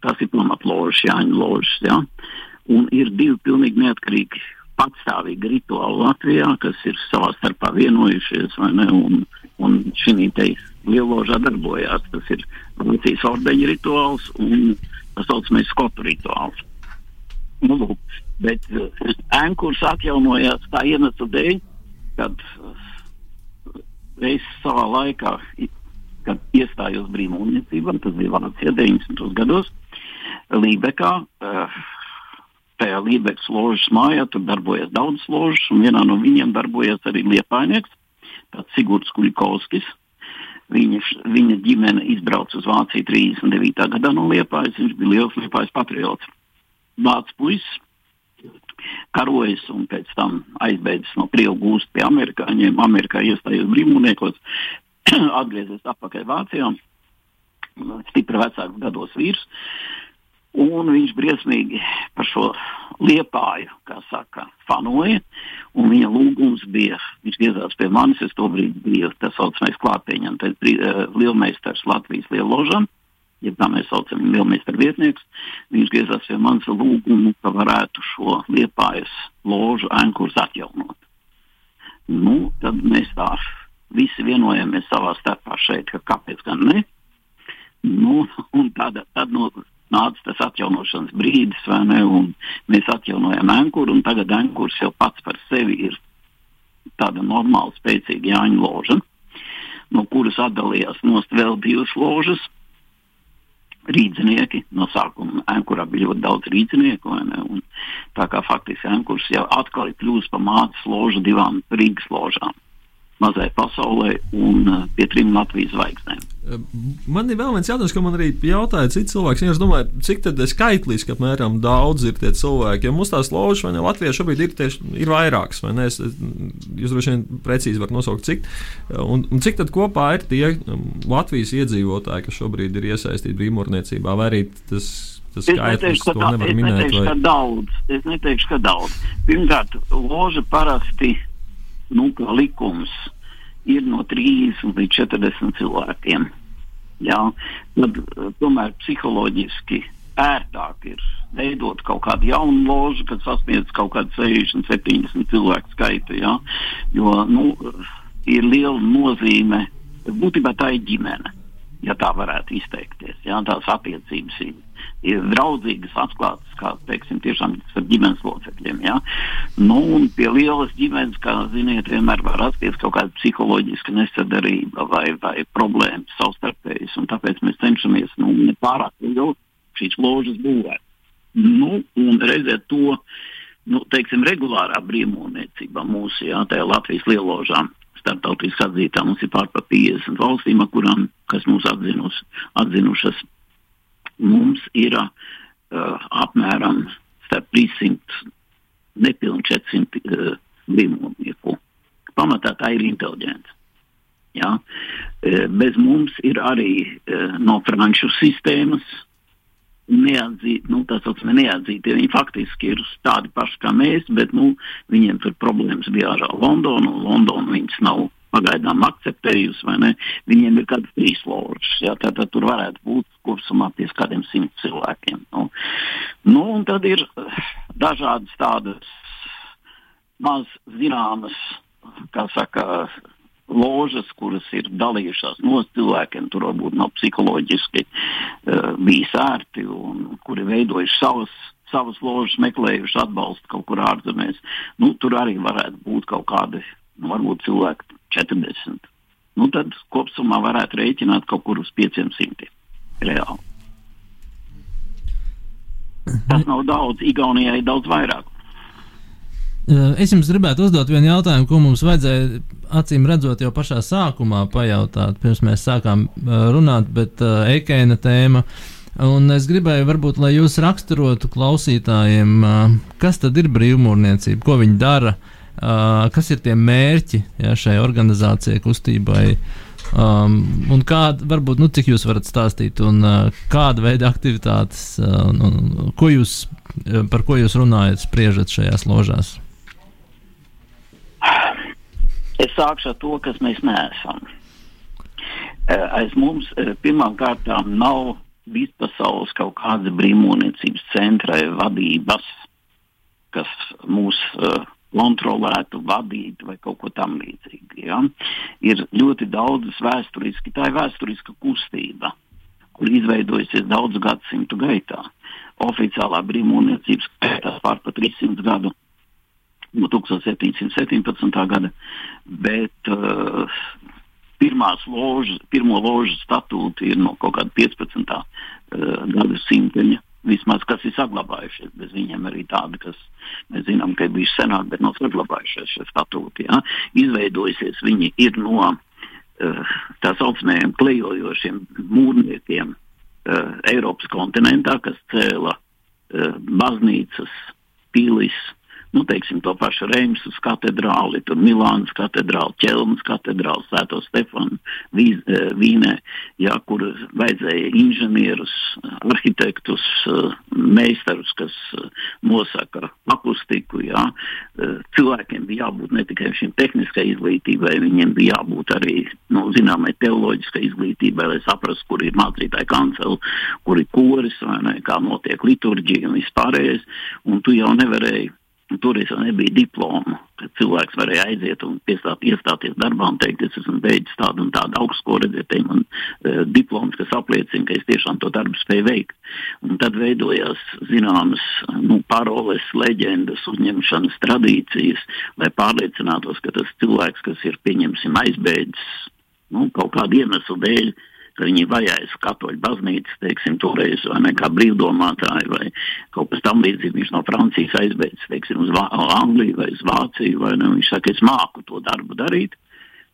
tas ir pamatložas, Jāņu ložas. Ja? Un ir divi pilnīgi neatkarīgi patstāvīgi rituāli Latvijā, kas ir savā starpā vienojušies, ne, un, un šī te lieložā darbojās. Tas ir Vācijas ordeņa rituāls un tā saucamais skotu rituāls. Nu, lūk, bet ēnkurs uh, atjaunojās tā iemesla dēļ, kad uh, es savā laikā, kad iestājos brīvmūniecībā, tas bija Vācijā 90. gados, Lībekā, uh, tajā Lībekas ložas mājā, tur darbojas daudz ložas, un vienā no viņiem darbojas arī liepainieks, Sigurds Kuļkovskis. Viņa, viņa ģimene izbrauca uz Vāciju 39. gadā no Liepājas. Viņš bija liels Liepājas patriots. Vācu puisis, karojas un pēc tam aizbēdzis no Krievu gūst pie amerikāņiem. Amerikā iestājās brīvmūniekos, (clears throat) atgriezies atpakaļ Vācijā. Stipri vecāks gados vīrs. Un viņš briesmīgi par šo liepāju, kā saka, fanoja. Viņa lūgums bija, viņš griezās pie manis, es tobrīd biju tas saucamais klātieņam, tad uh, lielmeistars Latvijas lieložam, ja tā mēs saucam lielmeistaru vietnieks. Viņš griezās pie manis lūgumu, ka varētu šo liepājas ložu ēnkurs atjaunot. Nu, tad mēs tā visi vienojamies savā starpā šeit, ka kāpēc gan ne. Nu, un tad, tad no nāca tas atjaunošanas brīdis, vai ne? Mēs atjaunojam ankuru, un tagad ankurs jau pats par sevi ir tāda normāla, spēcīga Jāņa loža, no kuras atdalījās nost vēl divas ložas. Rīdzinieki no sākuma ankurā bija ļoti daudz rīdzinieku. Tā kā faktiski ankurs jau atkal ir kļuvis par mācības ložu divām Rīgas ložām. Mazai pasaulē un pie trim Latvijas zvaigznēm.
Man ir vēl viens jautājums, ko man arī jautāja cits cilvēks. Ja es domāju, cik tad skaitliski apmēram daudz ir tie cilvēki. Jo mums tās ložas, vai ne, Latvijā šobrīd ir, tieši, ir vairākas, vai ne? Es, jūs droši vien precīzi varat nosaukt, cik. Un, un cik tad kopā ir tie Latvijas iedzīvotāji, kas šobrīd ir iesaistīti brīvmūrniecībā, vai arī tas Tas
es neteikšu, ka, da, es
minēt,
neteikšu, vai... ka daudz. Es neteikšu, ka daudz. Pirmkārt, loža parasti, nu, kā likums, ir no 30 līdz 40 cilvēkiem. Jā, tad tomēr psiholoģiski ērtāk ir veidot kaut kādu jaunu ložu, kad sasniedz kaut kādu 60, 70 cilvēku skaitu. Jā, jo nu, ir liela nozīme. Būtībā tā ir ģimene ja tā varētu izteikties. Jā, tās attiecības ir, ir draudzīgas, atklātas, kā teiksim, tiešām ar ģimenes locekļiem. Jā. Nu, un pie lielas ģimenes, kā ziniet, vienmēr var rasties kaut kāda psiholoģiska nesadarība vai, vai problēmas savstarpējas, un tāpēc mēs cenšamies nu, nepārāk lielu šīs ložas būvēt. Nu, un redzēt to, nu, teiksim, regulārā brīvmūniecībā mūsu, jā, tajā Latvijas lieložām starptautiski atzītā. Mums ir pār pa 50 valstīm, kurām, kas mūs atzinus, atzinušas. Mums ir uh, apmēram starp 300, nepilni 400 uh, līmumnieku. Pamatā tā ir inteliģence. Ja? Uh, bez mums ir arī uh, no franču sistēmas neatzīti, nu, tā saucamie neatzīti. Viņi faktiski ir tādi paši kā mēs, bet nu, viņiem tur problēmas bija ar Londonu, un Londonu viņas nav pagaidām akceptējusi, vai ne? Viņiem ir kādas trīs ložas, jā, tad, tad tur varētu būt kursumā pie kādiem simt cilvēkiem. Nu, nu, un tad ir dažādas tādas maz zināmas, kā saka, ložas, kuras ir dalījušās no cilvēkiem, tur varbūt nav psiholoģiski uh, bijis ērti un kuri veidojuši savas, savas ložas, meklējuši atbalstu kaut kur ārzemēs. Nu, tur arī varētu būt kaut kādi, nu, varbūt cilvēki 40. Nu, tad kopumā varētu rēķināt kaut kur uz 500 reāli. Tas nav daudz, Igaunijai daudz vairāk.
Eh, es jums gribētu uzdot vienu jautājumu, ko mums vajadzēja acīm redzot jau pašā sākumā pajautāt, pirms mēs sākām eh, runāt, bet uh, Eikeina tēma. Un es gribēju, varbūt, lai jūs raksturotu klausītājiem, uh, kas tad ir brīvmūrniecība, ko viņi dara, uh, kas ir tie mērķi ja, šai organizācijai, kustībai. Um, un kāda, varbūt, nu, cik jūs varat stāstīt, un uh, kāda veida aktivitātes, uh, un, ko jūs, par ko jūs runājat, spriežat šajās ložās?
Es sākšu ar to, kas mēs neesam. Eh, aiz mums pirmām kārtām nav vispasaules kaut kāda brīvmūniecības centra vadības, kas mūs uh, kontrolētu, vadītu vai kaut ko tam līdzīgu. Ja? Ir ļoti daudz vēsturiski, tā ir vēsturiska kustība, kur izveidojusies daudzu gadsimtu gaitā. Oficiālā brīvmūniecības skaitā pār pa 300 gadu no 1717. gada, bet uh, pirmās ložas, pirmo ložu statūti ir no kaut kāda 15. Uh, gada simteņa. Vismaz, kas ir saglabājušies, bez viņiem arī tādi, kas mēs zinām, ka ir bijuši senāk, bet nav saglabājušies šie statūti. Ja? Izveidojusies viņi ir no uh, tā saucamajiem klejojošiem mūrniekiem uh, Eiropas kontinentā, kas cēla uh, baznīcas, pilis, nu, teiksim, to pašu Reimsas katedrāli, tur Milānas katedrāli, Ķelmas katedrāli, Svēto Stefanu eh, Vīnē, jā, kur vajadzēja inženierus, arhitektus, eh, meistarus, kas eh, nosaka akustiku, jā. Cilvēkiem bija jābūt ne tikai šim tehniskai izglītībai, viņiem bija jābūt arī, nu, zināmai teoloģiskai izglītībai, lai saprastu, kur ir mācītāja kancela, kur ir koris, vai ne, kā notiek liturģija un vispārējais, un tu jau nevarēji Toreiz jau nebija diploma, kad cilvēks varēja aiziet un piestāt, iestāties darbā un teikt, es esmu beidzis tādu un tādu augstskolu, redziet, man uh, diploms, kas apliecina, ka es tiešām to darbu spēju veikt. Un tad veidojās zināmas nu, paroles, leģendas, uzņemšanas tradīcijas, lai pārliecinātos, ka tas cilvēks, kas ir, pieņemsim, aizbēdzis nu, kaut kādu iemeslu dēļ, viņi vajājas katoļu baznīcas, teiksim, toreiz, vai ne, kā brīvdomātāji, vai kaut kas tam līdzīgi. Viņš no Francijas aizbēdz, teiksim, uz Vā Angliju vai uz Vāciju, vai ne, viņš saka, es māku to darbu darīt,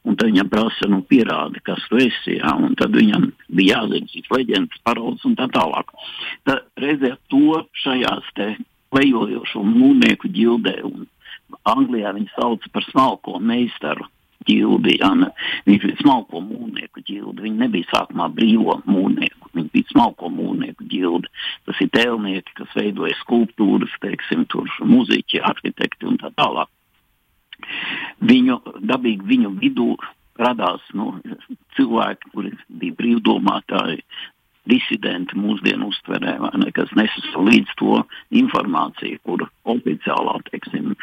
Un tad viņam prasa, nu, pierādi, kas tu esi. Jā, un tad viņam bija jāzina šīs leģendas, paroles un tā tālāk. Tad reizē to šajās te lejojošo mūnieku ģildē, un Anglijā viņi sauc par smalko meistaru ģildi. Jā, ne, viņš bija smalko mūnieku ģildi. Viņi nebija sākumā brīvo mūnieku, viņi bija smalko mūnieku ģildi. Tas ir tēlnieki, kas veidoja skulptūras, teiksim, tur muziķi, arhitekti un tā tālāk viņu dabīgi viņu vidū radās nu, cilvēki, kuri bija brīvdomātāji, disidenti mūsdienu uztverē, ne, kas nesasa līdz to informāciju, kuru oficiālā teiksim,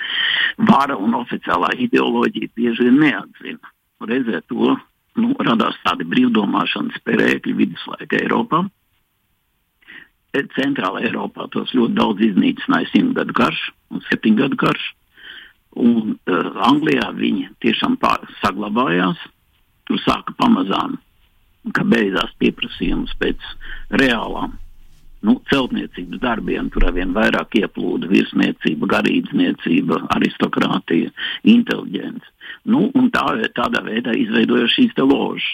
vara un oficiālā ideoloģija bieži vien neatzina. Reizē to nu, radās tādi brīvdomāšanas perēkļi viduslaika Eiropā. Centrāla Eiropā tos ļoti daudz iznīcināja simt gadu karš un septiņu gadu karš. Un uh, Anglijā viņi tiešām pār, saglabājās. Tur sāka pamazām, ka beidzās pieprasījums pēc reālām nu, celtniecības darbiem. Tur arvien vairāk ieplūda virsniecība, garīdzniecība, aristokrātija, inteliģence. Nu, tā, tādā veidā izveidojas šīs ložas.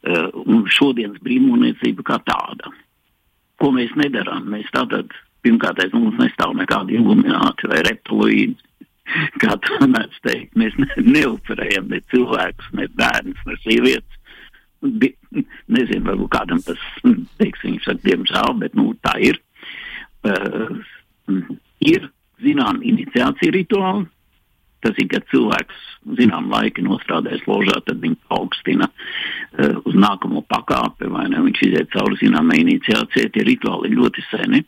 Uh, un šodienas brīvmūniecība kā tāda. Ko mēs nedarām? Mēs tātad, pirmkārt, mums nestāv nekādi ilumināti vai reptiloīdi (laughs) kā tu mēdz teikt, mēs ne, neupurējam ne cilvēkus, ne bērnus, ne sievietes. Nezinu, varbūt kādam tas teiks, viņš saka, diemžēl, bet nu, tā ir. Uh, ir, zinām, iniciācija rituāli, Tas ir, kad cilvēks zinām laiki nostrādājis ložā, tad viņš augstina uh, uz nākamo pakāpi, vai ne? Viņš iziet cauri zināmai iniciācijai. Tie rituāli ir ļoti seni.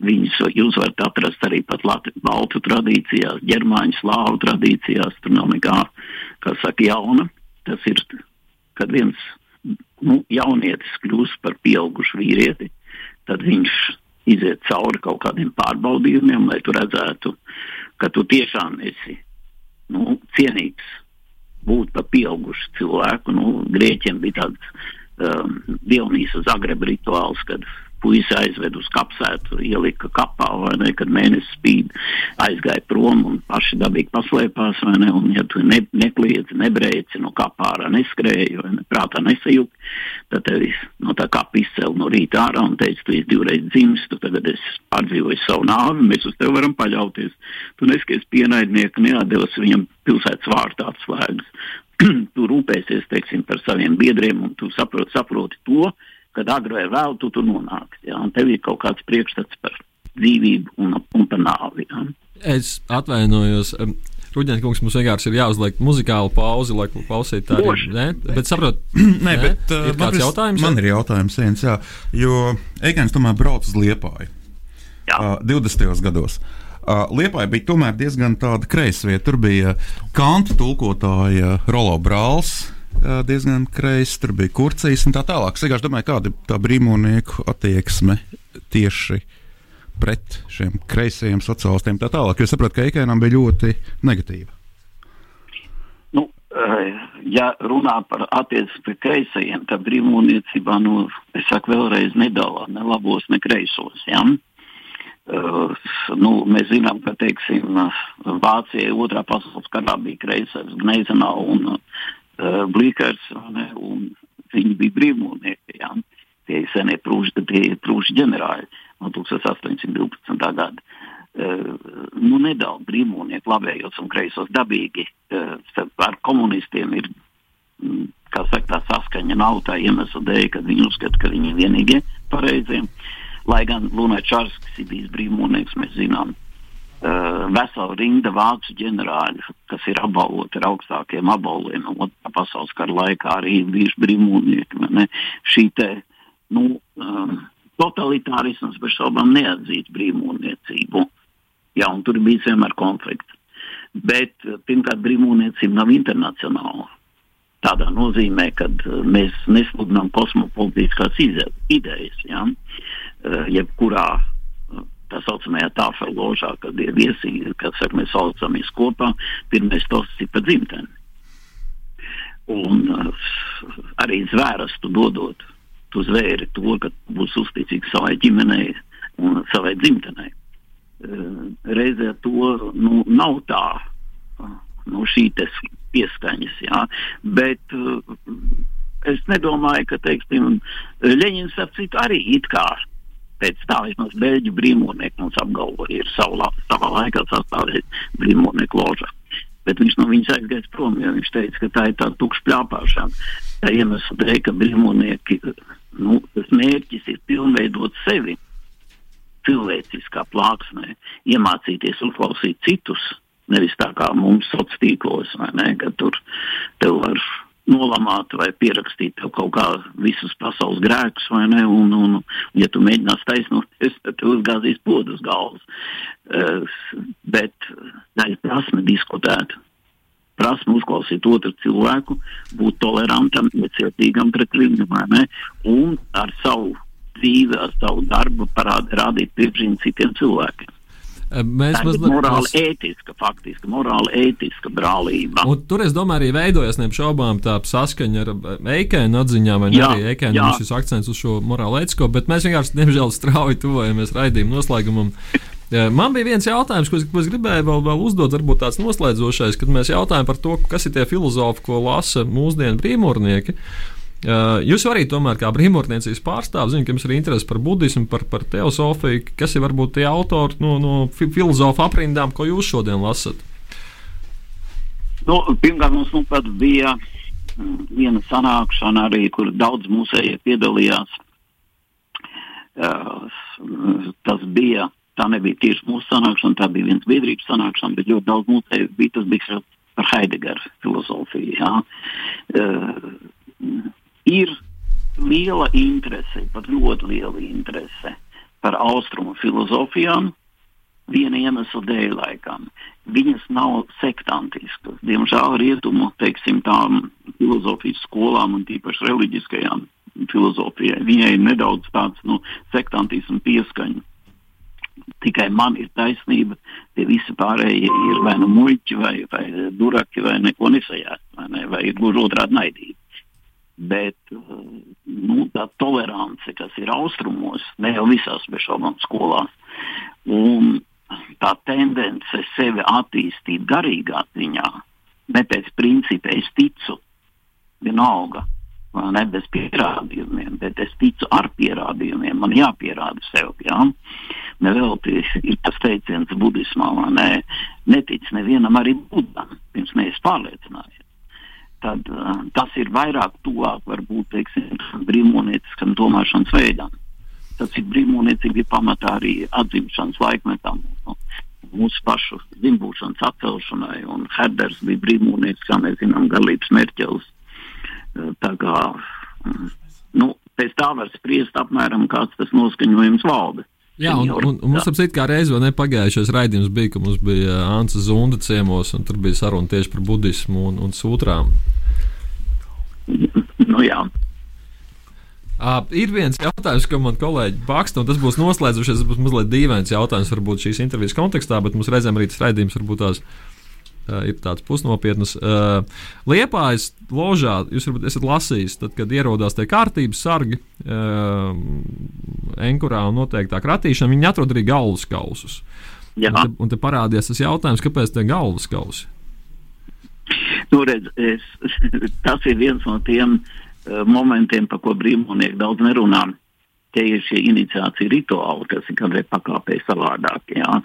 Viņus jūs varat atrast arī pat Lati, baltu tradīcijās, ģermāņu, slāvu tradīcijās. Tur nav nekā, kā saka, jauna. Tas ir, kad viens nu, jaunietis kļūst par pieaugušu vīrieti, tad viņš iziet cauri kaut kādiem pārbaudījumiem, lai tu redzētu, ka tu tiešām esi nu, cienīgs būt par pieaugušu cilvēku. Nu, Grieķiem bija tāds um, Dionīsa Zagreba rituāls, kad puisi aizved uz kapsētu, ielika kapā, vai ne, kad mēnesis spīd, aizgāja prom un paši dabīgi paslēpās, vai ne, un ja tu ne, nekliedzi, nebrēci no kapā ārā neskrēji, vai ne, prātā nesajūk, tad tevi no tā kapa izcēl no rīta ārā un teica, tu esi divreiz dzimis, tu tagad esi pārdzīvojis savu nāvi, mēs uz tevi varam paļauties. Tu neskaties pienaidnieku, neatdevis viņam pilsētas vārtā atslēgas. (clears throat) tu rūpēsies, teiksim, par saviem biedriem un tu saproti, saproti to, kad agri vai vēl tu tur nonāksi. Ja? Un tev ir kaut kāds priekšstats par dzīvību un, un par nāvi. Ja?
Es atvainojos. Ruģēns kungs mums vienkārši ir jāuzliek muzikāla pauze, lai klausītu tādu lietu. Bet saprotu, (clears throat)
Nē, bet uh,
ir kāds jautājums?
Man ir jautājums viens, jā, jo Eigens tomēr brauc uz Liepāju uh, 20. gados. Uh, Liepāja bija tomēr diezgan tāda kreisvieta. Tur bija kanta tulkotāja Rolo Brāls, diezgan kreis, tur bija kurcijas un tā tālāk. Es vienkārši domāju, kāda ir tā brīvmonieku attieksme tieši pret šiem kreisajiem sociālistiem tā tālāk. Es saprotu, ka Eikēnam bija ļoti negatīva.
Nu, ja runā par attieksmi pret kreisajiem, tad brīvmūniecībā, nu, es saku vēlreiz, nedala ne labos, ne kreisos. Ja? Uh, nu, mēs zinām, ka teiksim, Vācijai otrā pasaules karā bija kreisais Gneizenā un uh, uh, Blīkers, un viņi bija brīvmūnieki, jā. tie senie prūši, tie prūši ģenerāļi no 1812. gada. Uh, nu, nedaudz brīvmūnieku labējos un kreisos dabīgi uh, ar komunistiem ir, mm, kā saka, tā saskaņa nav tā iemesla dēļ, ka viņi uzskata, ka viņi ir vienīgie pareizie. Lai gan Lunai Čārskis ir bijis brīvmūnieks, mēs zinām, uh, vesela rinda vācu ģenerāļu, kas ir apbalvoti ar augstākiem apbalvojumiem. Otrā pasaules kara laikā arī bijuši brīvmūnieki. Šī te, nu, uh, totalitārisms bez šaubām neatzīt brīvmūniecību. Jā, un tur bija vienmēr konflikts. Bet uh, pirmkārt, brīvmūniecība nav internacionāla. Tādā nozīmē, ka mēs nesludinām kosmopolitiskās idejas. Ja? Jebkurā tā saucamajā tāfelu ložā, kad ir viesi, kad saka, mēs saucamies kopā, pirmais tosts ir pa dzimteni. Un uh, arī zvērstu dodot, tu zvēri to, ka būs uzticīgs savai ģimenei un savai dzimtenei. Uh, reizē to nu, nav tā, uh, nu, šī pieskaņas. Jā. Bet uh, es nedomāju, ka, teiksim, Leņņņins ap citu arī it kā pēc tā vismaz beļģu brīvmūrnieku mums apgalvoja, ir savā, savā laikā sastāvējis brīvmūrnieku loža. Bet viņš no viņas aizgāja prom, jo viņš teica, ka tā ir tāda tukša plāpāšana. Tā iemesla dēļ, ka brīvmūrnieki, nu, tas mērķis ir pilnveidot sevi cilvēciskā plāksnē, iemācīties uzklausīt citus, nevis tā kā mums sociālos tīklos, vai ne, ka tur tev var nolamāt vai pierakstīt tev kaut kā visus pasaules grēkus, vai ne, un, un, ja tu mēģinās taisnoties, tad tev uzgāzīs podu uz galvas. Uh, bet tā ir prasme diskutēt. Prasme uzklausīt otru cilvēku, būt tolerantam, iecietīgam pret viņu, vai ne, un ar savu dzīvi, ar savu darbu parād, rādīt priekšzīmi citiem cilvēkiem.
Mēs
tā ir morāli mēs... ētiska, faktiski morāli ētiska brālība.
Un tur, es domāju, arī veidojas neapšaubām tā saskaņa ar Eikēnu atziņām, vai jā, arī Eikēnu šis akcents uz šo morāli ētisko, bet mēs vienkārši, diemžēl, strauji tuvojamies raidījumu noslēgumam. Man bija viens jautājums, ko es, ko es gribēju vēl, vēl uzdot, varbūt tāds noslēdzošais, kad mēs jautājam par to, kas ir tie filozofi, ko lasa mūsdienu brīvmūrnieki. Jūs arī tomēr kā brīvmūrniecības pārstāvis, zināt, ka jums ir interese par budismu, par, par teosofiju, kas ir varbūt tie autori no, no filozofu aprindām, ko jūs šodien lasat?
Nu, pirmkārt, mums nu pat bija viena sanākšana arī, kur daudz mūsēji piedalījās. Uh, tas bija, tā nebija tieši mūsu sanākšana, tā bija viens biedrības sanākšana, bet ļoti daudz mūsēji bija, tas bija par Heideggeru filozofiju. Jā. Ir liela interese, pat ļoti liela interese par austrumu filozofijām. Viena iemesla dēļ, laikam, viņas nav sektantiskas. Diemžēl rietumu, teiksim, tām filozofijas skolām un tīpaši reliģiskajām filozofijai, viņai ir nedaudz tāds nu, sektantismu pieskaņa. Tikai man ir taisnība, tie visi pārējie ir vai nu muļķi, vai, vai duraki, vai neko nesajāt, vai, ne, vai ir gluži otrādi naidīgi bet nu, tā tolerance, kas ir austrumos, ne jau visās bešaubām skolās, un tā tendence sevi attīstīt garīgā ziņā, ne pēc principa es ticu, vienalga, ne bez pierādījumiem, bet es ticu ar pierādījumiem, man jāpierāda sev, jā. Nevelti ir tas teiciens budismā, ne, netic nevienam arī Budam, pirms neesi pārliecinājies tad uh, tas ir vairāk tuvāk varbūt teiksim, brīvmūnieciskam domāšanas veidam. Tas ir brīvmūniecība pamatā arī atzimšanas laikmetam. Nu, mūsu pašu dzimbūšanas atcelšanai, un Herders bija brīvmūniecis, kā mēs zinām, galības mērķels. Tā kā, nu, pēc tā var spriest apmēram, kāds tas noskaņojums valda.
Jā, un, un, un mums apsit kā reiz vēl nepagājušais raidījums bija, ka mums bija Anta Zunda ciemos, un tur bija saruna tieši par budismu un, un sūtrām.
Nu jā.
Uh, ir viens jautājums, ko man kolēģi baksta, un tas būs noslēdzušies. Tas būs mazliet dīvains jautājums, varbūt šīs intervijas kontekstā, bet mums reizēm arī tas raidījums varbūt tās uh, ir tāds pusnopietnas. Uh, Liepājas ložā, jūs varbūt esat lasījis, tad, kad ierodās tie kārtības sargi uh, enkurā un noteiktā kratīšana, viņi atrod arī galvas kausus. Jā. Un te, un te parādījās tas jautājums, kāpēc tie galvas kausi?
Nu, redz, es, (laughs) tas ir viens no tiem uh, momentiem, par ko brīvmūnieki daudz nerunā. Tie ir šie iniciācija rituāli, kas ir kādreiz pakāpē savādāk. Jā.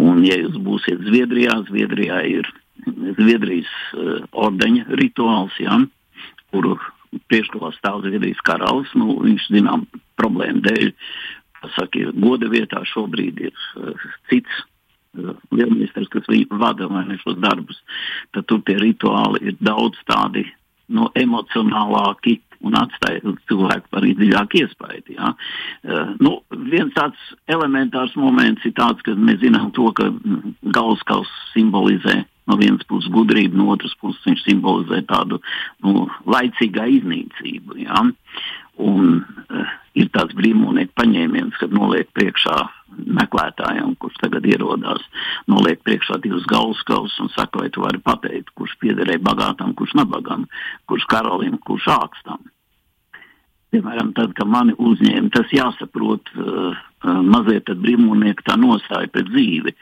Un, ja jūs būsiet Zviedrijā, Zviedrijā ir Zviedrijas uh, ordeņa rituāls, ja, kuru priekšgalā stāv Zviedrijas karalis. Nu, viņš, zinām, problēmu dēļ, saka, goda vietā šobrīd ir uh, cits uh, lielministrs, kas viņu vada vai ne šos darbus. Tad tur tie rituāli ir daudz tādi no nu, emocionālāki un atstāja cilvēku arī dziļāku iespaidu. Ja. Uh, nu, viens tāds elementārs moments ir tāds, ka mēs zinām to, ka galvaskaus simbolizē no vienas puses gudrību, no otras puses viņš simbolizē tādu nu, laicīgā iznīcību. Ja? Un uh, ir tāds brīvmūnieku paņēmiens, kad noliek priekšā meklētājiem, kurš tagad ierodās, noliek priekšā divus galvaskausus un saka, vai tu vari pateikt, kurš piederēja bagātam, kurš nabagam, kurš karalim, kurš ākstam. Piemēram, tad, kad mani uzņēma, tas jāsaprot uh, uh, mazliet brīvmūnieku tā nostāja pret dzīvi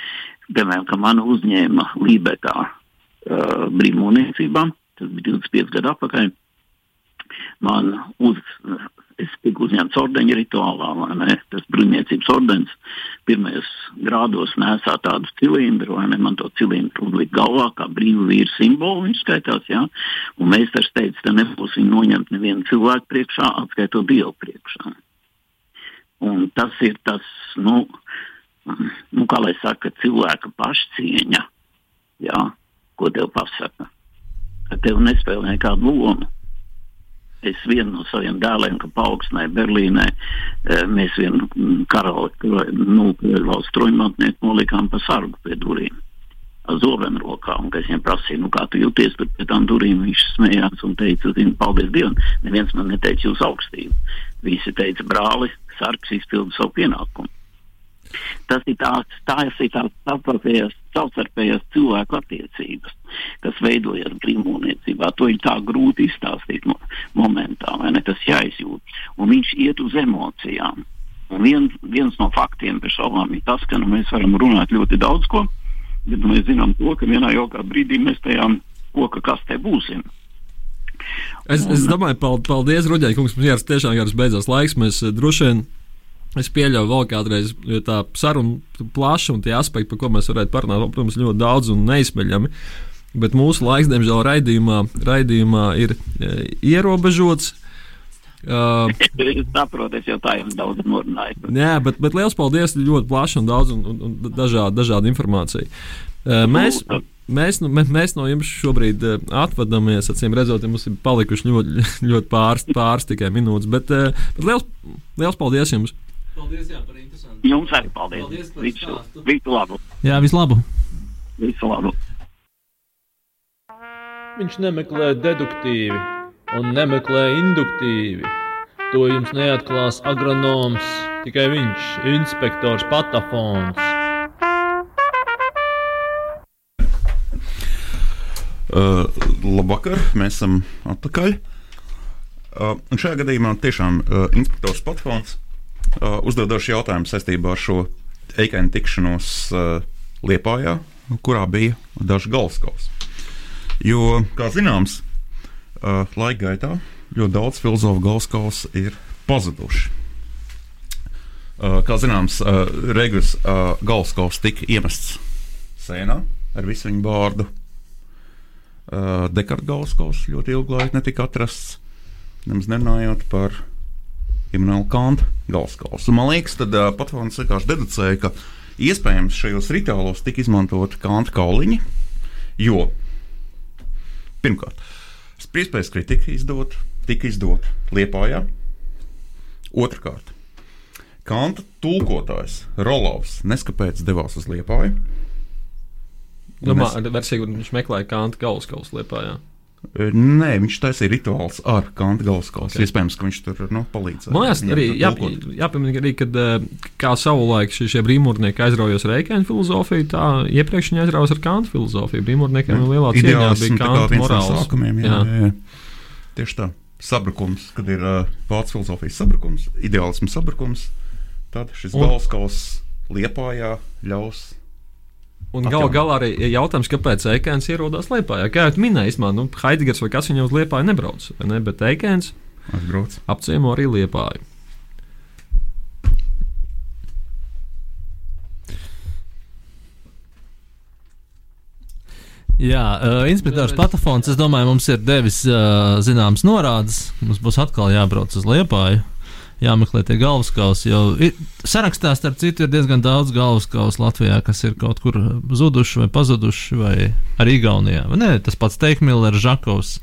piemēram, ka mani uzņēma Lībekā uh, brīvmūniecībām, tas bija 25 gadu atpakaļ. Man uz, es tiku uzņemts ordeņa rituālā, vai ne? Tas bruņniecības ordens pirmajos grādos nesā tādu cilindru, vai ne? Man to cilindru uzlikt galvā kā brīvu vīru simbolu, viņš skaitās, jā. Un meistars teica, ka nebūs viņu noņemt nevienu cilvēku priekšā, atskaitot Dievu priekšā. Un tas ir tas, nu, nu kā lai saka, cilvēka pašcieņa, jā, ko tev pasaka, ka tev nespēlē nekādu lomu. Es vienu no saviem dēliem, ka paaugstināju Berlīnē, mēs vienu karali, nu, valsts troņmantnieku nolikām pa sargu pie durvīm. Zobenu rokā, un es viņam prasīju, nu, kā tu jūties pie tām durvīm. Viņš smējās un teica, zini, paldies Dievam. Neviens man neteica jūsu augstību. Visi teica, brāli, sargs izpilda savu pienākumu. Tas ir tās, tās ir tās savstarpējās, savstarpējās cilvēku attiecības, kas veidojas brīvmūniecībā. To ir tā grūti izstāstīt no, momentā, vai ne? Tas jāizjūt. Un viņš iet uz emocijām. Un vien, viens no faktiem bez šaubām ir tas, ka nu, mēs varam runāt ļoti daudz ko, bet nu, mēs zinām to, ka vienā jaukā brīdī mēs tajā koka kastē būsim.
Es, es domāju, paldies, Ruģai, kungs, mums jāras tiešām jāras beidzās laiks. Mēs droši vien Es pieļauju vēl kādreiz, jo tā saruna plaša un tie aspekti, par ko mēs varētu parunāt, protams, ļoti daudz un neizsmeļami. Bet mūsu laiks, diemžēl, raidījumā, raidījumā ir e, ierobežots. (laughs)
Uh, es saprotu, es jau tā jums daudz norunāju.
Jā, bet, bet liels paldies, ļoti plaši un daudz un, un, un dažādi, dažādi informācija. Uh, mēs, mēs, nu, mēs no jums šobrīd uh, atvadāmies, acīm redzot, ja mums ir palikuši ļoti, ļoti pāris, pāris tikai minūtes, bet, uh, bet liels, liels paldies jums!
Paldies, jā, par interesantu.
Jums arī paldies. paldies visu, visu labu.
Jā, visu labu.
Visu labu.
Viņš nemeklē deduktīvi un nemeklē induktīvi. To jums neatklās agronoms, tikai viņš, inspektors Patafons.
Uh, labvakar, mēs esam atpakaļ. Uh, un šajā gadījumā tiešām uh, inspektors Patafons uh, uzdod dažus jautājumus saistībā ar šo eikēnu tikšanos uh, Liepājā, kurā bija daži galvaskausi. Jo, kā zināms, uh, laika gaitā ļoti daudz filozofu galvaskausu ir pazuduši. Kā zināms, Regus uh, galvaskauss tika iemests sēnā ar visu viņu vārdu. Dekarta galvaskauss ļoti ilgu laiku netika atrasts. Nemaz nerunājot par Imants Kanta galvaskausu. Man liekas, tad uh, Patvans vienkārši deducēja, ka iespējams šajos rituālos tika izmantot Kanta kauliņi, jo pirmkārt, spriedzpējas kritika izdot, tika izdot Liepājā. Otrakārt, Kanta tulkotājs Rolovs neskapēc devās uz Liepāju.
Domā, ar versiju, viņš meklēja Kanta galvaskausu Liepājā.
Nē, viņš taisīja rituāls ar Kanta galvaskausu. Okay. Iespējams, ka viņš tur nu, palīdzēja.
Man liekas, arī jā, jāpiemina, arī, kad kā savulaik šie, šie brīvmūrnieki aizraujas ar Reikēnu filozofiju, tā iepriekš viņi aizraujas ar Kanta filozofiju. Brīvmūrniekiem
nu,
lielā cieņā bija Kanta morāls.
Sākumiem, jā, jā. Jā, jā. Tieši tā. Sabrukums, kad ir uh, vācu filozofijas sabrukums, ideālismu sabrukums, tad šis galvaskauss liepājā ļaus
Un galu galā arī jautājums, kāpēc Eikens ierodās Lietpā. Kā jau minēju, man nu, Haidegers vai kas viņam uz Lietpā nebrauc, ne? bet Eikens apciemo arī Lietpāju.
Jā, uh, inspektors Patafons, es domāju, mums ir devis uh, zināmas norādes. Mums būs atkal jābrauc uz Liepāju jāmeklē tie galvaskausi. Jo ir, sarakstā, starp citu, ir diezgan daudz galvaskausu Latvijā, kas ir kaut kur zuduši vai pazuduši, vai arī Igaunijā. Vai ne, tas pats Teikmīlers, Žakovs.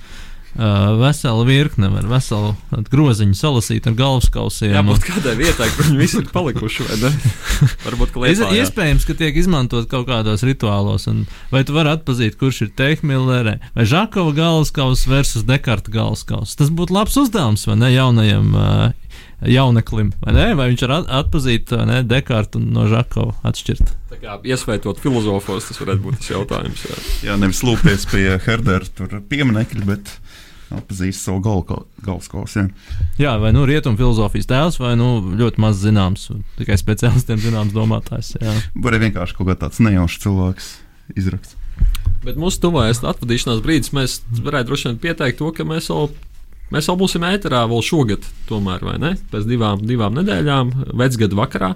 Uh, vesela virkne, ar veselu groziņu salasīt ar galvaskausiem.
Jā, būt kādai vietai, kur viņi visi ir palikuši. Varbūt, ka lietā,
Iespējams, ka tiek izmantot kaut kādos rituālos. Un, vai tu vari atpazīt, kurš ir Teikmīlere vai Žakova galvaskaus versus Dekarta galvaskaus? Tas būtu labs uzdevums, vai ne, jaunajam uh, jauneklim, vai, ne? vai viņš var atpazīt ne, Dekārtu no Žakova atšķirt.
Tā kā iesvētot filozofos, tas varētu būt tas jautājums. Jā,
jā nevis lūpties pie Herdera pieminekļa, bet atpazīst savu gal, galvaskausu. Jā.
jā, vai nu rietumu filozofijas tēls, vai nu ļoti maz zināms, tikai speciālistiem zināms domātājs.
Arī vienkārši kaut kāds nejaušs cilvēks izraksts.
Bet mūsu tuvākais atvadīšanās brīdis mēs varētu droši vien pieteikt to, ka mēs vēl, mēs vēl būsim ēterā vēl šogad, tomēr, vai ne? Pēc divām, divām nedēļām, vecgada vakarā.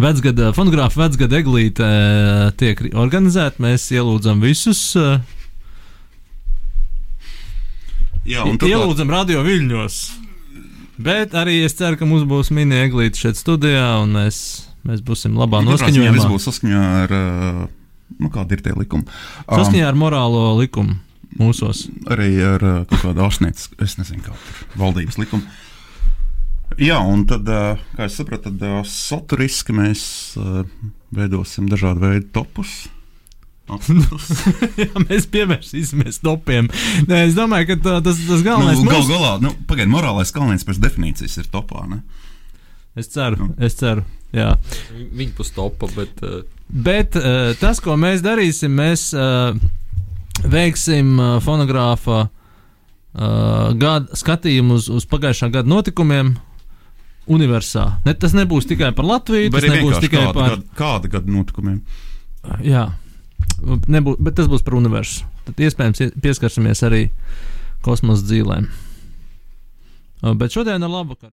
Vecgada fonogrāfa, vecgada eglīte eh, tiek organizēta. Mēs ielūdzam visus. eh,
Jā,
Un Ielūdzam radio viļņos. Bet arī es ceru, ka mums būs mini eglīte šeit studijā, un mēs, mēs būsim labā
Viss
noskaņojumā.
būs saskaņā ar, uh, nu, kāda ir tie likumi. Um,
Saskaņā ar morālo likumu mūsos.
arī ar uh, kaut kādu ārstniecību, es nezinu, kāda ir valdības likuma. Jā, un tad, uh, kā es sapratu, tad uh, saturiski mēs veidosim dažādu veidu topus. (laughs)
Jā, mēs pievērsīsimies topiem. Nē, es domāju, ka tā, tas, tas galvenais
nu, gal
mūsu-
galā, nu, pagaidi, morālais kalniņš pēc definīcijas ir topā. Ne?
Es ceru, es ceru. Jā.
Viņa pus topa, bet uh,
Bet uh, tas, ko mēs darīsim, mēs uh, veiksim uh, fonogrāfa uh, gada skatījumu uz, uz pagājušā gada notikumiem. Universā. Ne, tas nebūs tikai par Latviju, tas
arī
nebūs tikai
kāda,
par.
gada, kāda gada notikumiem.
Jā, nebūs, bet tas būs par universu. Tad iespējams ie- pieskarsimies arī kosmosa dzīvēm. Bet šodien ar labu vakaru.